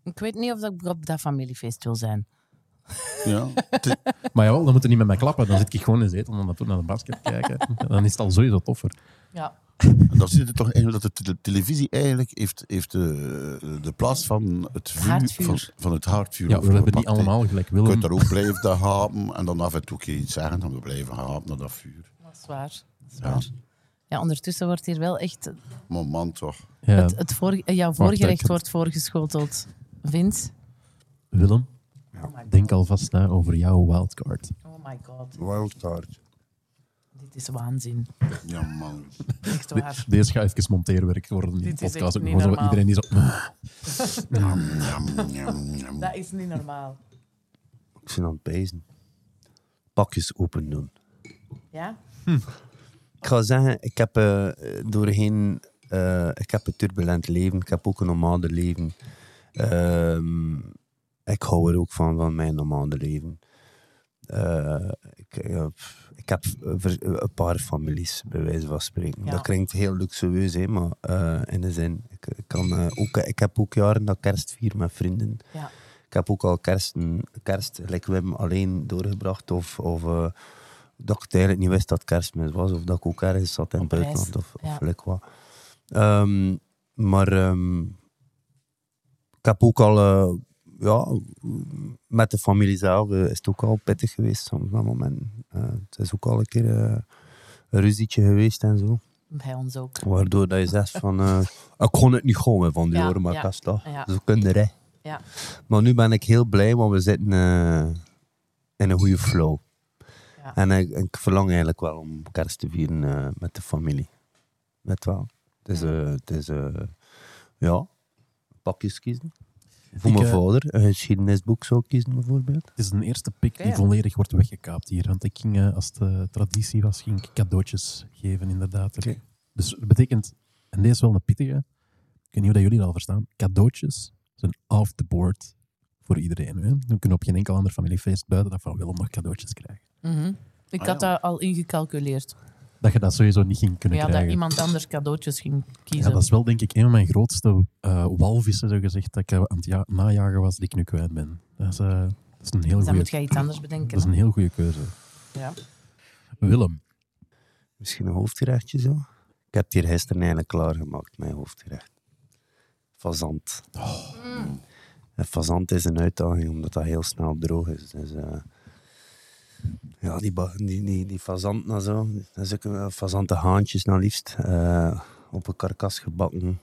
Ik weet niet of dat ik op dat familiefeest wil zijn. ja. Het- Maar jawel, dan moet je niet met mij klappen. Dan zit ik gewoon in de zetel om dan naar de basket te kijken. Dan is het al sowieso toffer. Ja. En dan zie je toch eigenlijk dat de tele- televisie eigenlijk heeft, heeft de, de plaats van het vuur. Van, van het haardvuur. Ja, we hebben niet allemaal gelijk Je Willem. kunt er ook blijven hapen en dan af en toe iets zeggen en we blijven hapen naar dat vuur. Dat is waar. Dat is Ja. waar. Ja, ondertussen wordt hier wel echt man toch. Ja, het, het voor, eh, jouw voorgerecht wordt voorgeschoteld. Vince? Willem, Oh my denk alvast na over jouw wildcard. Oh my god, Wildcard. dit is waanzin. Ja man. Echt waar. Deze gaat even monteerwerk worden, die Dit is podcast. echt Ook zo iedereen die zo... Dat is niet normaal. Ik zit aan het pezen. Pakjes open doen. Ja? Ik ga zeggen, ik heb eh, doorheen... eh, ik heb een turbulent leven. Ik heb ook een nomade leven. Ehm, ik hou er ook van, van mijn nomade leven. Eh, ik, ik heb een paar families, bij wijze van spreken. Ja. Dat klinkt heel luxueus, hè, maar in de zin... Ik, ik kan, ook, ik heb ook jaren dat kerst vier met vrienden. Ja. Ik heb ook al kersten, kerst, gelijk Wim, alleen doorgebracht. Of, of dat ik het eigenlijk niet wist dat het kerstmis was. Of dat ik ook ergens zat in het Op buitenland. Of, of ja. wat. Ehm, maar ehm, ik heb ook al... eh, ja, met de familie zelf eh, is het ook al pittig geweest soms met momenten. Eh, het is ook al een keer een ruzietje geweest en zo. Bij ons ook. Waardoor dat je zegt van... ik kon het niet gewoon van die Ja, oren met ja, kastdag. ja. Zo kunnen hè. Ja. Maar nu ben ik heel blij, want we zitten in een goede flow. Ja. En ik, ik verlang eigenlijk wel om kerst te vieren eh, met de familie. Met wel. Het is, eh, het is eh, ja, pakjes kiezen. Voor Ik, mijn vader, een geschiedenisboek zou ik kiezen bijvoorbeeld. Het is een eerste pik die volledig wordt weggekaapt hier. Want ik ging, als het traditie was, ging ik cadeautjes geven, inderdaad. Oké. Dus dat betekent, en deze is wel een pittige, ik weet niet of dat jullie dat al verstaan, cadeautjes zijn off the board voor iedereen. Hè? We kunnen op geen enkel ander familiefeest buiten dat van Willem nog cadeautjes krijgen. Mhm. Ik Ah, had ja. dat al ingecalculeerd. Dat je dat sowieso niet ging kunnen Ja, dat krijgen. iemand anders cadeautjes ging Ja, kiezen. dat is wel denk ik een van mijn grootste eh, walvissen, zo gezegd, dat ik eh, aan het ja- najagen was, die ik nu kwijt ben. Dat is, eh, dat is een heel Dus dan moet goede je iets anders bedenken. dat is een heel goede keuze. Ja. Willem, Misschien een hoofdgerechtje zo. Ik heb het hier gisteren eigenlijk klaargemaakt, mijn hoofdgerecht. Fazant. En fazant is een uitdaging, omdat dat heel snel droog is. Dus, eh, ja, die, die, die, die fazant nou zo, dat is ook een fazante haantjes nou liefst, eh, op een karkas gebakken.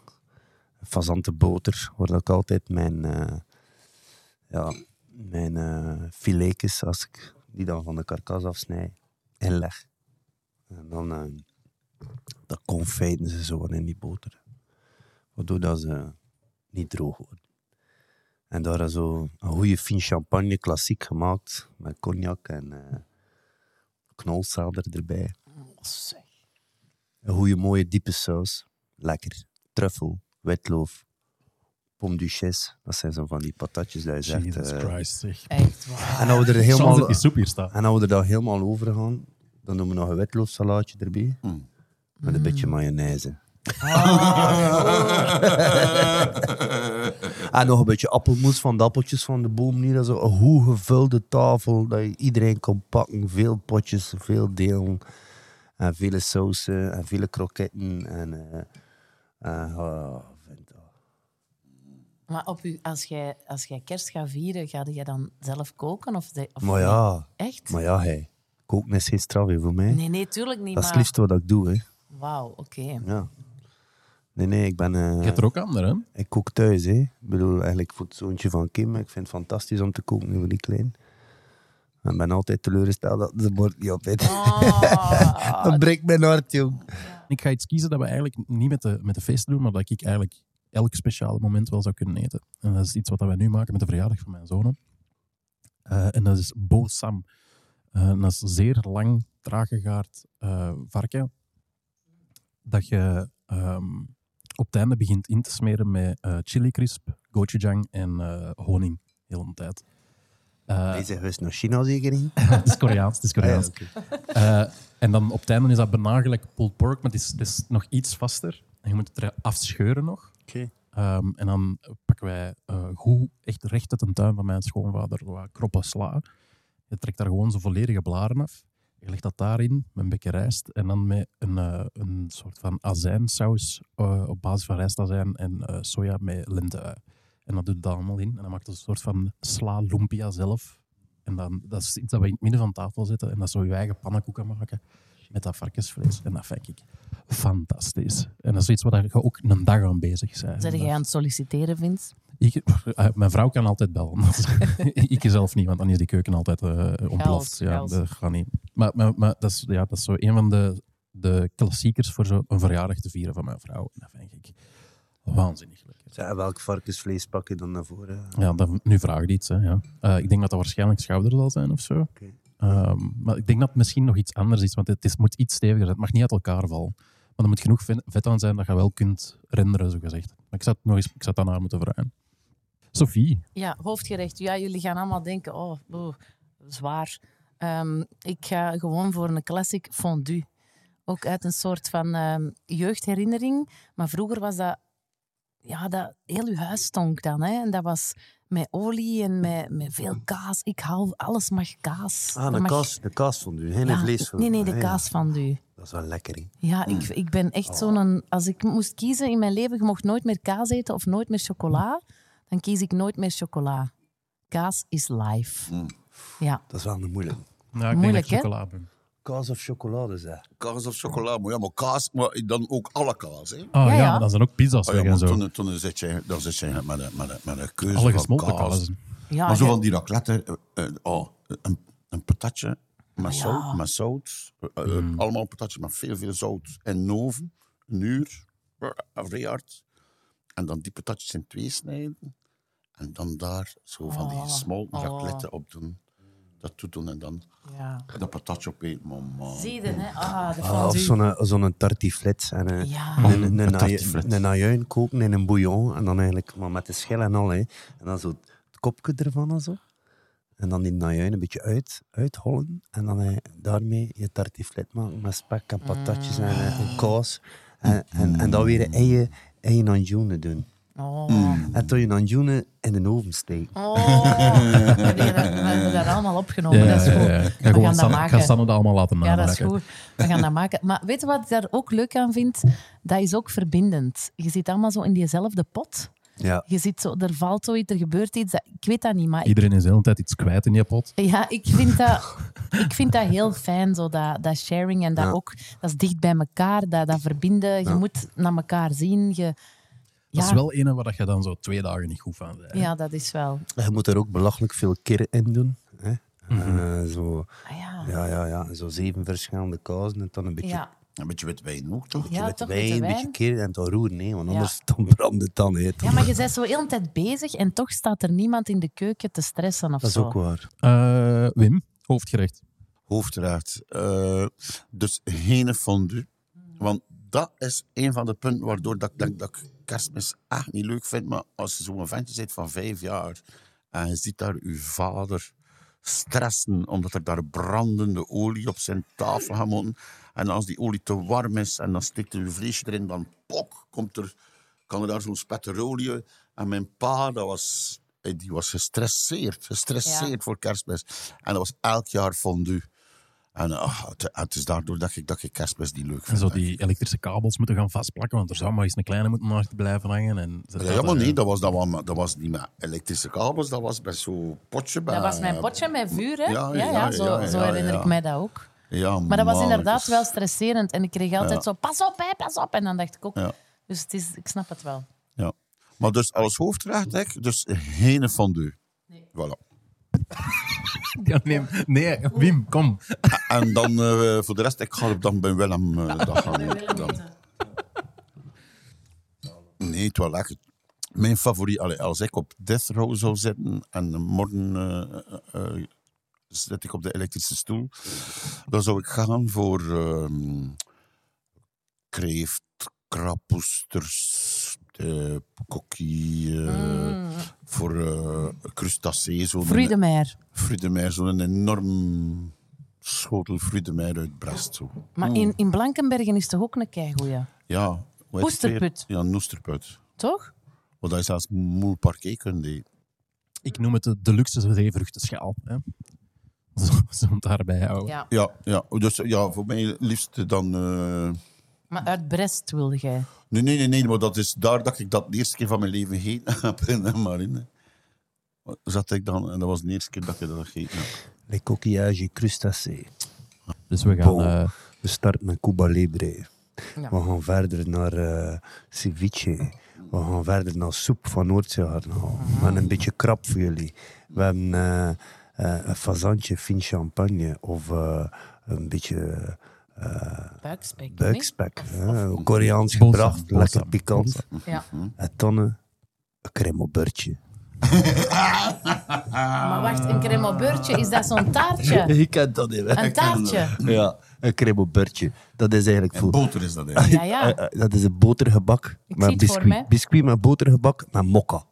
Fazante boter, waar ik altijd mijn, eh ja, mijn eh filetjes, als ik die dan van de karkas afsnijd, inleg. En dan eh, dat confijten ze zo in die boter. Waardoor dat ze niet droog worden. En daar is zo een goede fine champagne, klassiek gemaakt. Met cognac en eh knolselder erbij. Een goede mooie diepe saus. Lekker. Truffel, witloof, pomme duchesse. Dat zijn zo van die patatjes dat je zegt. Jesus eh, Christ, zeg. Echt waar. en als we er helemaal... dat die soep hier staat. En als we er dan helemaal over gaan, dan doen we nog een witloofsalaatje erbij. Mm. Met een beetje mayonaise. en nog een beetje appelmoes van de appeltjes van de boom hier. Zo een goed gevulde tafel, dat je iedereen kan pakken. Veel potjes, veel delen. En vele sausen en vele kroketten. En, eh, oh, dat. Maar op u, als, jij, als jij kerst gaat vieren, ga jij dan zelf koken? Of de, of Maar ja, Echt? maar ja, hey. Koken is geen straf voor mij. Nee, nee, tuurlijk niet. dat is het liefste wat ik doe. Hè. Wauw, oké. Ja. Nee, nee, ik ben... eh, Je hebt er ook anderen, hè? Ik kook thuis, hè. Ik bedoel, eigenlijk voor het zoontje van Kim. Ik vind het fantastisch om te koken voor die klein. En ik ben altijd teleurgesteld dat ze bord niet op heeft. Ah, dat breekt mijn hart, jong. Ik ga iets kiezen dat we eigenlijk niet met de, met de feesten doen, maar dat ik eigenlijk elk speciale moment wel zou kunnen eten. En dat is iets wat wij nu maken met de verjaardag van mijn zonen. Eh, en dat is Bo Sam. Eh, dat is een zeer lang, traag gegaard eh, varken. Dat je ehm, op het einde begint in te smeren met eh chili crisp, gochujang en eh, honing. Heel de tijd. Hij zegt, geweest naar China zeker niet? het is Koreaans, het is Ah, ja, Koreaans. en dan op het einde is dat bijna gelijk pulled pork, maar het is, het is nog iets vaster. En je moet het er afscheuren nog. Oké. Ehm, en dan pakken wij goed, echt recht uit de tuin van mijn schoonvader, wat kroppen sla. Je trekt daar gewoon zo volledige blaren af. Je legt dat daarin met een beetje rijst en dan met een, eh, een soort van azijnsaus eh, op basis van rijstazijn en eh, soja met lente. En dat doet dat allemaal in. En dan maakt het een soort van sla lumpia zelf. En dan, dat is iets dat we in het midden van tafel zetten en dat zo je eigen pannenkoeken maken met dat varkensvlees. En dat vind ik fantastisch. En dat is iets waar je ook een dag aan bezig bent. Zijn jij aan het solliciteren, Vince? Ik, eh, mijn vrouw kan altijd bellen. ik zelf niet, want dan is die keuken altijd eh ontploft. Ja, dat gaat niet. Maar, maar, maar dat, is, ja, dat is zo een van de, de klassiekers voor zo een verjaardag te vieren van mijn vrouw. En dat vind ik waanzinnig. Zeg, welk varkensvlees pak je dan naar voren? Ja, dat, nu vraag je iets. Hè, ja. Eh, ik denk dat dat waarschijnlijk schouder zal zijn of zo. Oké. Ehm, maar ik denk dat het misschien nog iets anders is, want het is, moet iets steviger zijn. Het mag niet uit elkaar vallen. Maar er moet genoeg vet aan zijn dat je wel kunt renderen, zo gezegd. Maar ik het nog eens, ik haar moeten vragen. Sophie, Ja, hoofdgerecht. Ja, jullie gaan allemaal denken, oh, oh, zwaar. Ehm, ik ga gewoon voor een classic fondue. Ook uit een soort van ehm, jeugdherinnering. Maar vroeger was dat... Ja, dat, heel uw huis stonk dan. Hè? En dat was met olie en met, met veel kaas. Ik hou... Alles mag kaas. Ah, mag- kaas, de kaas van u, geen Ja, vlees van Nee, nee, de Ah, ja. kaas fondue. Dat is wel lekker, hè. Ja, ik, ik ben echt zo'n... Als ik moest kiezen in mijn leven, je mocht nooit meer kaas eten of nooit meer chocola, dan kies ik nooit meer chocola. Kaas is life. Ja. Dat is wel een moeilijke. ja, ik Moeilijk, denk dat hè? ik chocola ben. Kaas of chocolade, zeg. Kaas of chocola, maar ja, maar kaas, maar dan ook alle kaas. Hè? Oh Ja, ja, ja. maar dan zijn ook pizza's Oh, ja, weg en zo. toen, toen zit je, dan zit je met een, met een, met een keuze Alle van gesmolten kaas. kaas. ja maar zo van die raclette, eh, eh, oh, een, een patatje met zout, met zout eh, eh, allemaal patatje met veel, veel zout en een oven, een uur, vrij hard. En dan die patatjes in twee snijden. En dan daar zo van die gesmolten oh. raclette op doen. Dat toedoen en dan ja. dat patatje opeten. Mama. Zie je, hè? Ah, de Ah, of zo'n zo'n tartiflet. En een, Ja. een, een, een, tartiflet. een ajuin koken in een bouillon. En dan eigenlijk maar met de schil en al. Hè. En dan zo het kopje ervan en zo. En dan die ajuin een beetje uit, uithollen. En dan eh, daarmee je tartiflet maken met spek en patatjes en, eh, en kaas. En, en, en dan weer eigen, eigen anjoenen doen. Oh. En toen je anjoenen in de oven steken. Oh. We hebben dat- allemaal opgenomen. dat is goed. We gaan dat Sanne, ik ga maken. Sanne dat allemaal laten Ja, dat is goed. We gaan dat maken. Maar weet je wat ik daar ook leuk aan vind? Dat is ook verbindend. Je zit allemaal zo in diezelfde pot. Ja. Je ziet zo, er valt zoiets, er gebeurt iets. Dat, ik weet dat niet, maar Iedereen is de hele tijd iets kwijt in die pot. ja, ik, vind dat, ik vind dat heel fijn, zo dat, dat sharing. En dat Ja. ook, dat is dicht bij elkaar, dat, dat verbinden. Je Ja. moet naar elkaar zien. Je, Dat is wel een waar je dan zo twee dagen niet goed van bent. ja, dat is wel. Je moet er ook belachelijk veel keren in doen. Hè. Eh, zo, Ah, ja. ja, ja, ja, zo zeven verschillende kazen en dan een beetje Ja. Een beetje wit wijn ook, toch? Ja, met toch, wijn, een beetje keren en dan roeren, hè, want anders dan brandt het dan. Hè. ja, maar je bent zo heel de tijd bezig en toch staat er niemand in de keuken te stressen of Dat is zo. ook waar. Eh, Wim, hoofdgerecht. Hoofdgerecht. Eh, dus geen fondue. Want dat is een van de punten waardoor dat ik denk dat ik kerstmis echt niet leuk vind. Maar als je zo'n ventje zit van vijf jaar en je ziet daar uw vader stressen omdat er daar brandende olie op zijn tafel gaat moeten. En als die olie te warm is en dan stikt er uw vleesje erin, dan pok, komt er, kan er daar zo'n spetter olie uit. En mijn pa, dat was, eh, die was gestresseerd. Gestresseerd Ja. voor kerstmis. En dat was elk jaar fondue. En ah, het, het is daardoor dat ik, dat ik kerstmis niet leuk En vind. zo die elektrische kabels moeten gaan vastplakken, want er zou maar eens een kleine moeten naast blijven hangen. En Ja, helemaal er, niet. Dat was, dat, was, dat was niet met elektrische kabels. Dat was bij zo'n potje. Bij, Dat was mijn potje met vuur, hè? Ja, Ja, ja, ja, ja, zo, ja, zo herinner ja. ik mij dat ook. Ja, Maar dat was inderdaad wel stresserend. En ik kreeg altijd Ja. zo, pas op, hè, pas op. En dan dacht ik ook, Ja. dus het is, ik snap het wel. Ja. Maar dus als hoofdgerecht, hè, dus geen fondue. Voilà. Ja, nee, nee, Wim, kom. En dan eh, voor de rest, ik ga dan bij Willem eh, dat gaan. Nee, het was lekker. Mijn favoriet, allee, als ik op Death Row zou zitten en morgen eh, eh, zit ik op de elektrische stoel, dan zou ik gaan voor ehm kreeft, krapoesters, eh kokkie, eh, voor eh crustacee, de de mer, zo'n enorm schotel fruit de mer uit Brest. Zo. Maar in, in Blankenbergen is toch ook een keigoeie, Ja, hoe heet het Oesterput. weer? Ja, een oesterput. toch? Wat hij zelfs moe parquet kunt doen. Ik noem het de deluxe zeevruchtenschaal. Hè. Zo, zo het daarbij houden. Ja. Ja, ja, dus ja, voor mij liefst dan... Maar uit Brest wilde jij. Nee, nee, nee, nee, maar dat is daar dat ik dat de eerste keer van mijn leven gegeten heb in. Zat ik dan, en dat was de eerste keer dat ik dat gegeten heb. Les coquillages crustacés. Dus we gaan... Bon. eh, We starten met Cuba Libre. Ja. We gaan verder naar eh ceviche. We gaan verder naar soep van Noordzeegarnaal. Met een beetje krap voor jullie. We hebben eh, een fazantje fin champagne of een beetje Buikspek. buikspek. hè. Koreaans gebracht, lekker pikant. Ja. En tonnen een crème beurtje. Maar wacht, een crème au beurtje, is dat zo'n taartje? Ik ken dat niet. hè. Een taartje? Ja, een crème au beurtje. Dat is eigenlijk En voor... boter is dat eigenlijk. Ja, ja. Eh, eh, dat is een botergebak zie met biscuit. Biscuit met botergebak met mokka.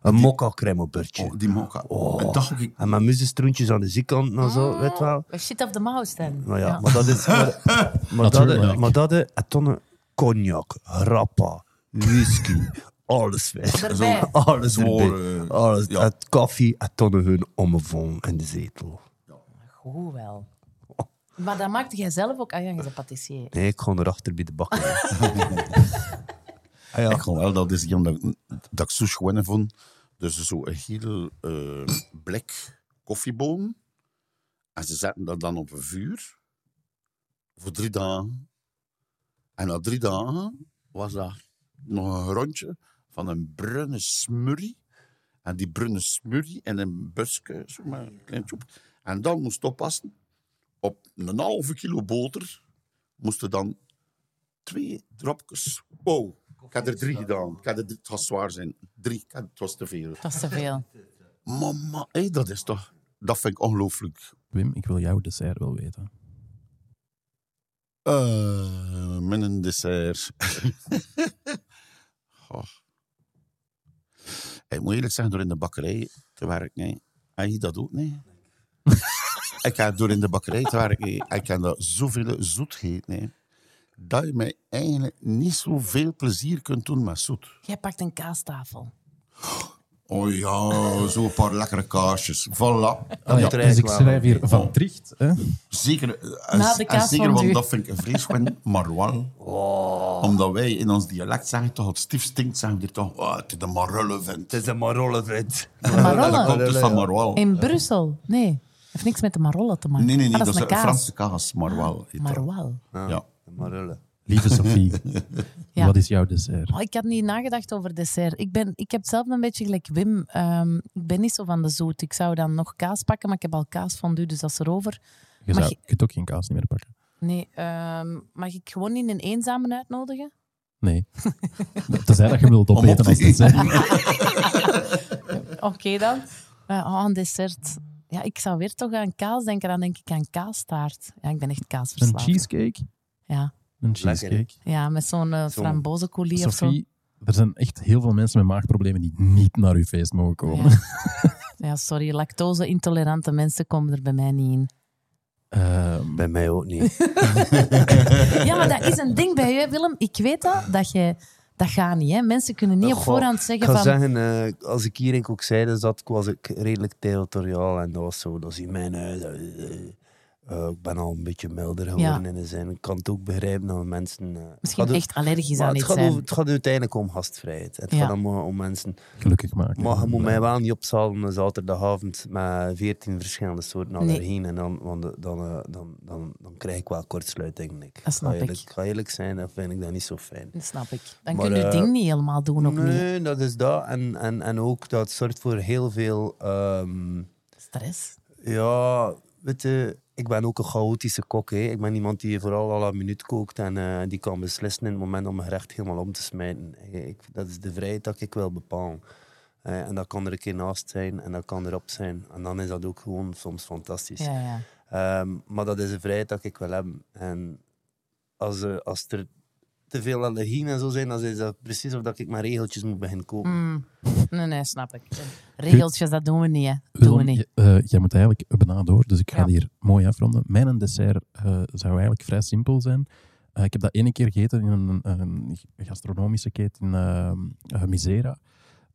Een mokka crème beurtje. Oh, die mokka. Oh. En dacht ik, En met muzzenstroentjes aan de zijkant en zo, weet je wel. Shit of the mouse dan. Maar ja, maar dat is... Maar, maar dat, maar dat is een tonne cognac, rappa, whisky, alles weg. Erbij. Alles erbij. eh, Alles. ja. Het koffie, een tonne hun omvong in de zetel. Goed wel. Maar dat maakte jij zelf ook? Ah ja, je patissier. Nee, ik ga erachter bij de bakker. ah, ja. ik wel, dat is die omdat dat ik zo schoon vond. Dus zo een heel eh, blik koffieboon. En ze zetten dat dan op een vuur. Voor drie dagen. En na drie dagen was dat nog een rondje van een bruine smurrie. En die bruine smurrie in een busje, zo maar een klein tjoep. En dan moest oppassen. Op een halve kilo boter moesten dan twee dropjes. Wow, ik had er drie gedaan. Ik had er drie, het gaat zwaar zijn. Drie, ik had- het was te veel. Dat is te veel. Mama, hé, dat is toch... Dat vind ik ongelooflijk. Wim, ik wil jouw dessert wel weten. Eh, een dessert. Goh. Ik moet eerlijk zeggen, door in de bakkerij te werken, nee. je dat ook niet? ik heb door in de bakkerij te werken, ik heb dat zoveel zoetheid, nee. Dat je mij eigenlijk niet zoveel plezier kunt doen met zoet. Jij pakt een kaastafel. Oh ja, zo'n paar lekkere kaarsjes. Voilà. Ja, dus ik schrijf hier van Tricht. Hè. Zeker, eh, Na en, de en zeker want dat vind ik een maar wel. Omdat wij in ons dialect zeggen toch, het stief stinkt, zeggen we hier toch, oh, het is de marulle vent. Het is een marolle. Dat Marolle? komt dus van Marwal. In Brussel? Nee. Heeft niks met de Marolle te maken. Nee, nee, nee, Ah, dat is een. Franse kaas, Marwal. Marwal. Marolle. Lieve Sophie, Ja. wat is jouw dessert? Oh, ik had niet nagedacht over dessert. Ik, ben, ik heb zelf een beetje gelijk Wim. Ehm, ik ben niet zo van de zoet. Ik zou dan nog kaas pakken, maar ik heb al kaas van dus dat is erover. Je, Mag zou, je kunt ook geen kaas niet meer pakken. Nee, ehm, mag ik gewoon in een eenzame uitnodigen? Nee. Tenzij dat je wilt opeten te als dessert. Oké dan. Eh, oh, een dessert. Ja, ik zou weer toch aan kaas denken. Dan denk ik aan kaastaart. Ja, ik ben echt Een kaasverslaafd. cheesecake? Ja. Een cheesecake. ja, met zo'n uh, frambozencoulis of zo. Er zijn echt heel veel mensen met maagproblemen die niet naar uw feest mogen komen. Ja. ja, sorry. Lactose-intolerante mensen komen er bij mij niet in. Ehm, Bij mij ook niet. Ja, maar dat is een ding bij je, Willem. Ik weet dat, dat je... Dat gaat niet, hè. Mensen kunnen niet op voorhand Ik zeggen ga van... zeggen, eh, als ik hierin ook zei, dus dat was ik redelijk territoriaal en dat was zo, dat is in mijn huis. Eh, ik ben al een beetje milder geworden in de zin. Ik kan het ook begrijpen dat mensen... eh, het Misschien gaat- echt allergisch aan het iets gaat, zijn. over- het gaat uiteindelijk om gastvrijheid. Het Ja. gaat om, om mensen... Gelukkig maken. Maar je moet mij wel niet opzalen een zaterdagavond met veertien verschillende soorten Nee. allergieën. En dan, want de- dan, eh, dan, dan, dan krijg ik wel kortsluiting. denk Ik Dat snap ga eerlijk, ik. ga eerlijk zijn, dan vind ik dat niet zo fijn. Dat snap ik. Dan Maar, kun je het eh, ding niet helemaal doen ook niet. Nee, dat is dat. En, en, en ook dat zorgt voor heel veel... ehm, Stress. ja, weet je, ik ben ook een chaotische kok. Hè. Ik ben iemand die vooral al een minuut kookt en eh, die kan beslissen in het moment om een gerecht helemaal om te smijten. Ik, ik- dat is de vrijheid dat ik wil bepalen. Eh, en dat kan er een keer naast zijn en dat kan erop zijn. En dan is dat ook gewoon soms fantastisch. Ja, ja. Ehm, maar dat is een vrijheid dat ik wil hebben. En als, eh, als er te veel allergieën en zo zijn, dan is dat precies of dat ik maar regeltjes moet beginnen kopen. Mm. Nee, nee, snap ik. Regeltjes, dat doen we niet, hè. Doen we Willem, niet. j- eh, jij moet eigenlijk bijna door, dus ik ga Ja. het hier mooi afronden. Mijn dessert eh, zou eigenlijk vrij simpel zijn. Eh, ik heb dat ene keer gegeten in een, een gastronomische keten in Misera.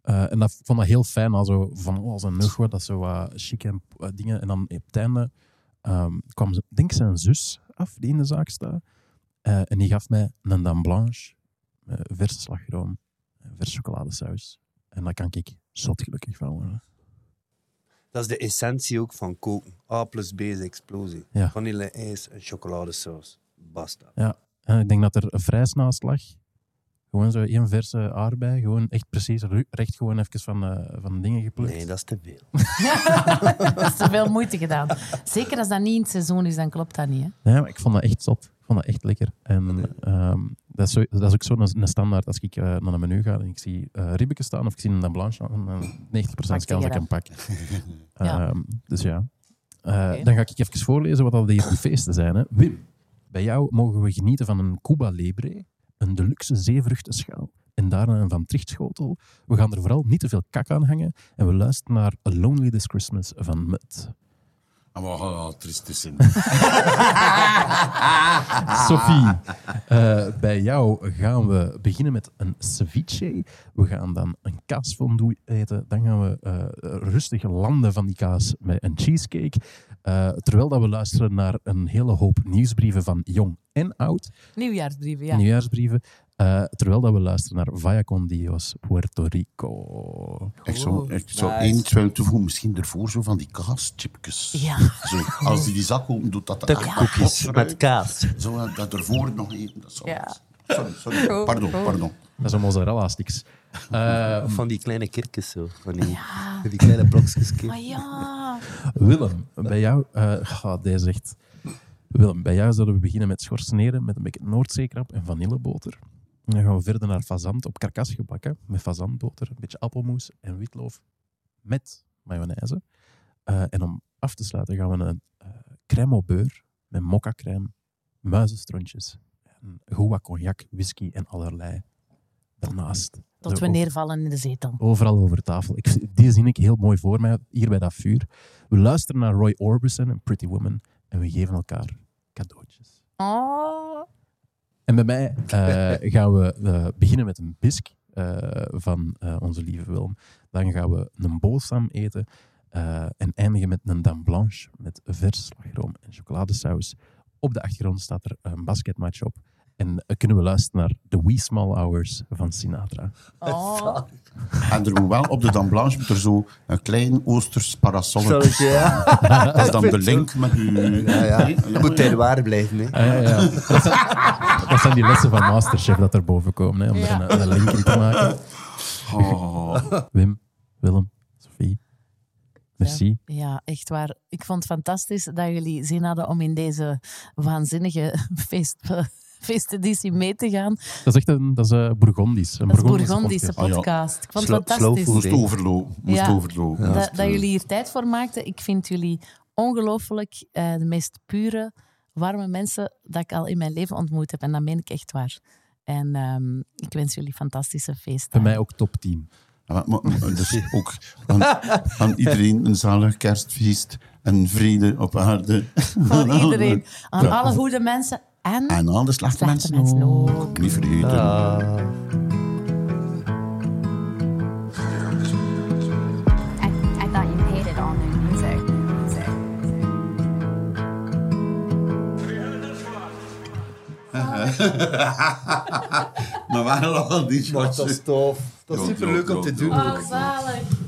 Eh, en dat ik vond dat heel fijn, al zo van oh, als een nugget, dat zo wat chic en dingen. En dan op het einde ehm, kwam ze, denk ik zijn zus af, die in de zaak staat. Eh, en die gaf mij een dame blanche, met verse slagroom, en verse chocoladesaus. En daar kan ik zot gelukkig van worden. Dat is de essentie ook van koken. A plus B is explosie. Ja. Vanille, ijs en chocoladesaus. Basta. Ja, en ik denk dat er een vrijs naast lag. Gewoon zo één verse aardbei. Gewoon echt precies recht gewoon even van, eh, van de dingen geplukt. Nee, dat is te veel. Dat is te veel moeite gedaan. Zeker als dat niet in het seizoen is, dan klopt dat niet, hè. Ja, maar ik vond dat echt zot. Ik vond dat echt lekker. En ehm, dat, is zo, dat is ook zo een, standaard als ik eh, naar een menu ga en ik zie eh ribbeken staan of ik zie een blanche staan, dan 90% kans dat ik hem pak. Ja. Ehm, dus ja. Eh. Dan ga ik even voorlezen wat al die feesten zijn. Hè. Wim, bij jou mogen we genieten van een Cuba Libre, een deluxe zeevruchtenschaal en daarna een Van Trichtschotel. We gaan er vooral niet te veel kak aan hangen en we luisteren naar A Lonely This Christmas van Mut. En we gaan al trieste. Sophie, eh, bij jou gaan we beginnen met een ceviche. We gaan dan een kaasfondue eten. Dan gaan we eh, rustig landen van die kaas met een cheesecake. Eh, terwijl dat we luisteren naar een hele hoop nieuwsbrieven van jong en oud. Nieuwjaarsbrieven, ja. Nieuwjaarsbrieven. Eh, terwijl dat we luisteren naar Vaya con Dios, Puerto Rico. Ik zou, ik zou Nice. één willen toevoegen, misschien ervoor zo van die kaaschipjes. Ja. Zo, als die die zak open doet, dat dat Tukkoekjes met kaas. Zo, dat ervoor nog even. Dat zou Ja. Sorry, sorry. Pardon, pardon. Dat zijn mozzarella sticks. Eh, Of van die kleine kirkjes zo. Van die, die kleine blokjes. Maar ja. Willem, bij jou... eh ah, deze echt... Willem, bij jou zullen we beginnen met schorseneren met een beetje Noordzeekrab en vanilleboter. En dan gaan we verder naar fazant op karkas gebakken met fazantboter, een beetje appelmoes en witloof met mayonaise. Eh, en om af te sluiten gaan we een eh crème au beurre met mokka crème, muizenstrontjes, wat cognac, whisky en allerlei. Daarnaast. Tot we neervallen in de zetel. Overal over tafel. Ik, die zie ik heel mooi voor mij, hier bij dat vuur. We luisteren naar Roy Orbison en Pretty Woman en we geven elkaar cadeautjes. Oh. En bij mij eh, gaan we eh, beginnen met een bisk eh, van onze lieve Willem. Dan gaan we een boosam eten en eindigen met een dame blanche met vers slagroom en chocoladesaus. Op de achtergrond staat er een basketmatch op. En eh, kunnen we luisteren naar The Wee Small Hours van Sinatra. Oh. En er moet wel op de Dame Blanche moet er zo een klein Oosters parasol. Zolletje, ja. Dat is dan de link met u. Ja, ja. Je moet terwaar blijven. Hè. Ah, ja, ja. Dat, zijn, dat zijn die lessen van Masterchef dat er boven komen, hè, om Ja. er een, een link in te maken. Oh. Wim, Willem, Sophie, merci. Ja, echt waar. Ik vond het fantastisch dat jullie zin hadden om in deze waanzinnige feest, feesteditie mee te gaan. Dat is echt een, dat is, eh, Bourgondisch. Een Dat is Bourgondische Bourgondische podcast. Ah, ja. Ik vond het fantastisch. Moest overlopen. Moest Ja. overlopen. dat, dat jullie hier tijd voor maakten. Ik vind jullie ongelooflijk eh, de meest pure, warme mensen dat ik al in mijn leven ontmoet heb. En dat meen ik echt waar. En ehm, ik wens jullie fantastische feesten. Bij mij ook top 10. Ja, maar- maar- maar dus ook aan, aan iedereen een zalig kerstfeest en vrede op aarde. Voor iedereen. Aan alle goede mensen en, en al de slechte, mensen, Niet vergeten. I, thought maar waarom al die Maar dat is tof. Dat is super leuk om te doen. Oh.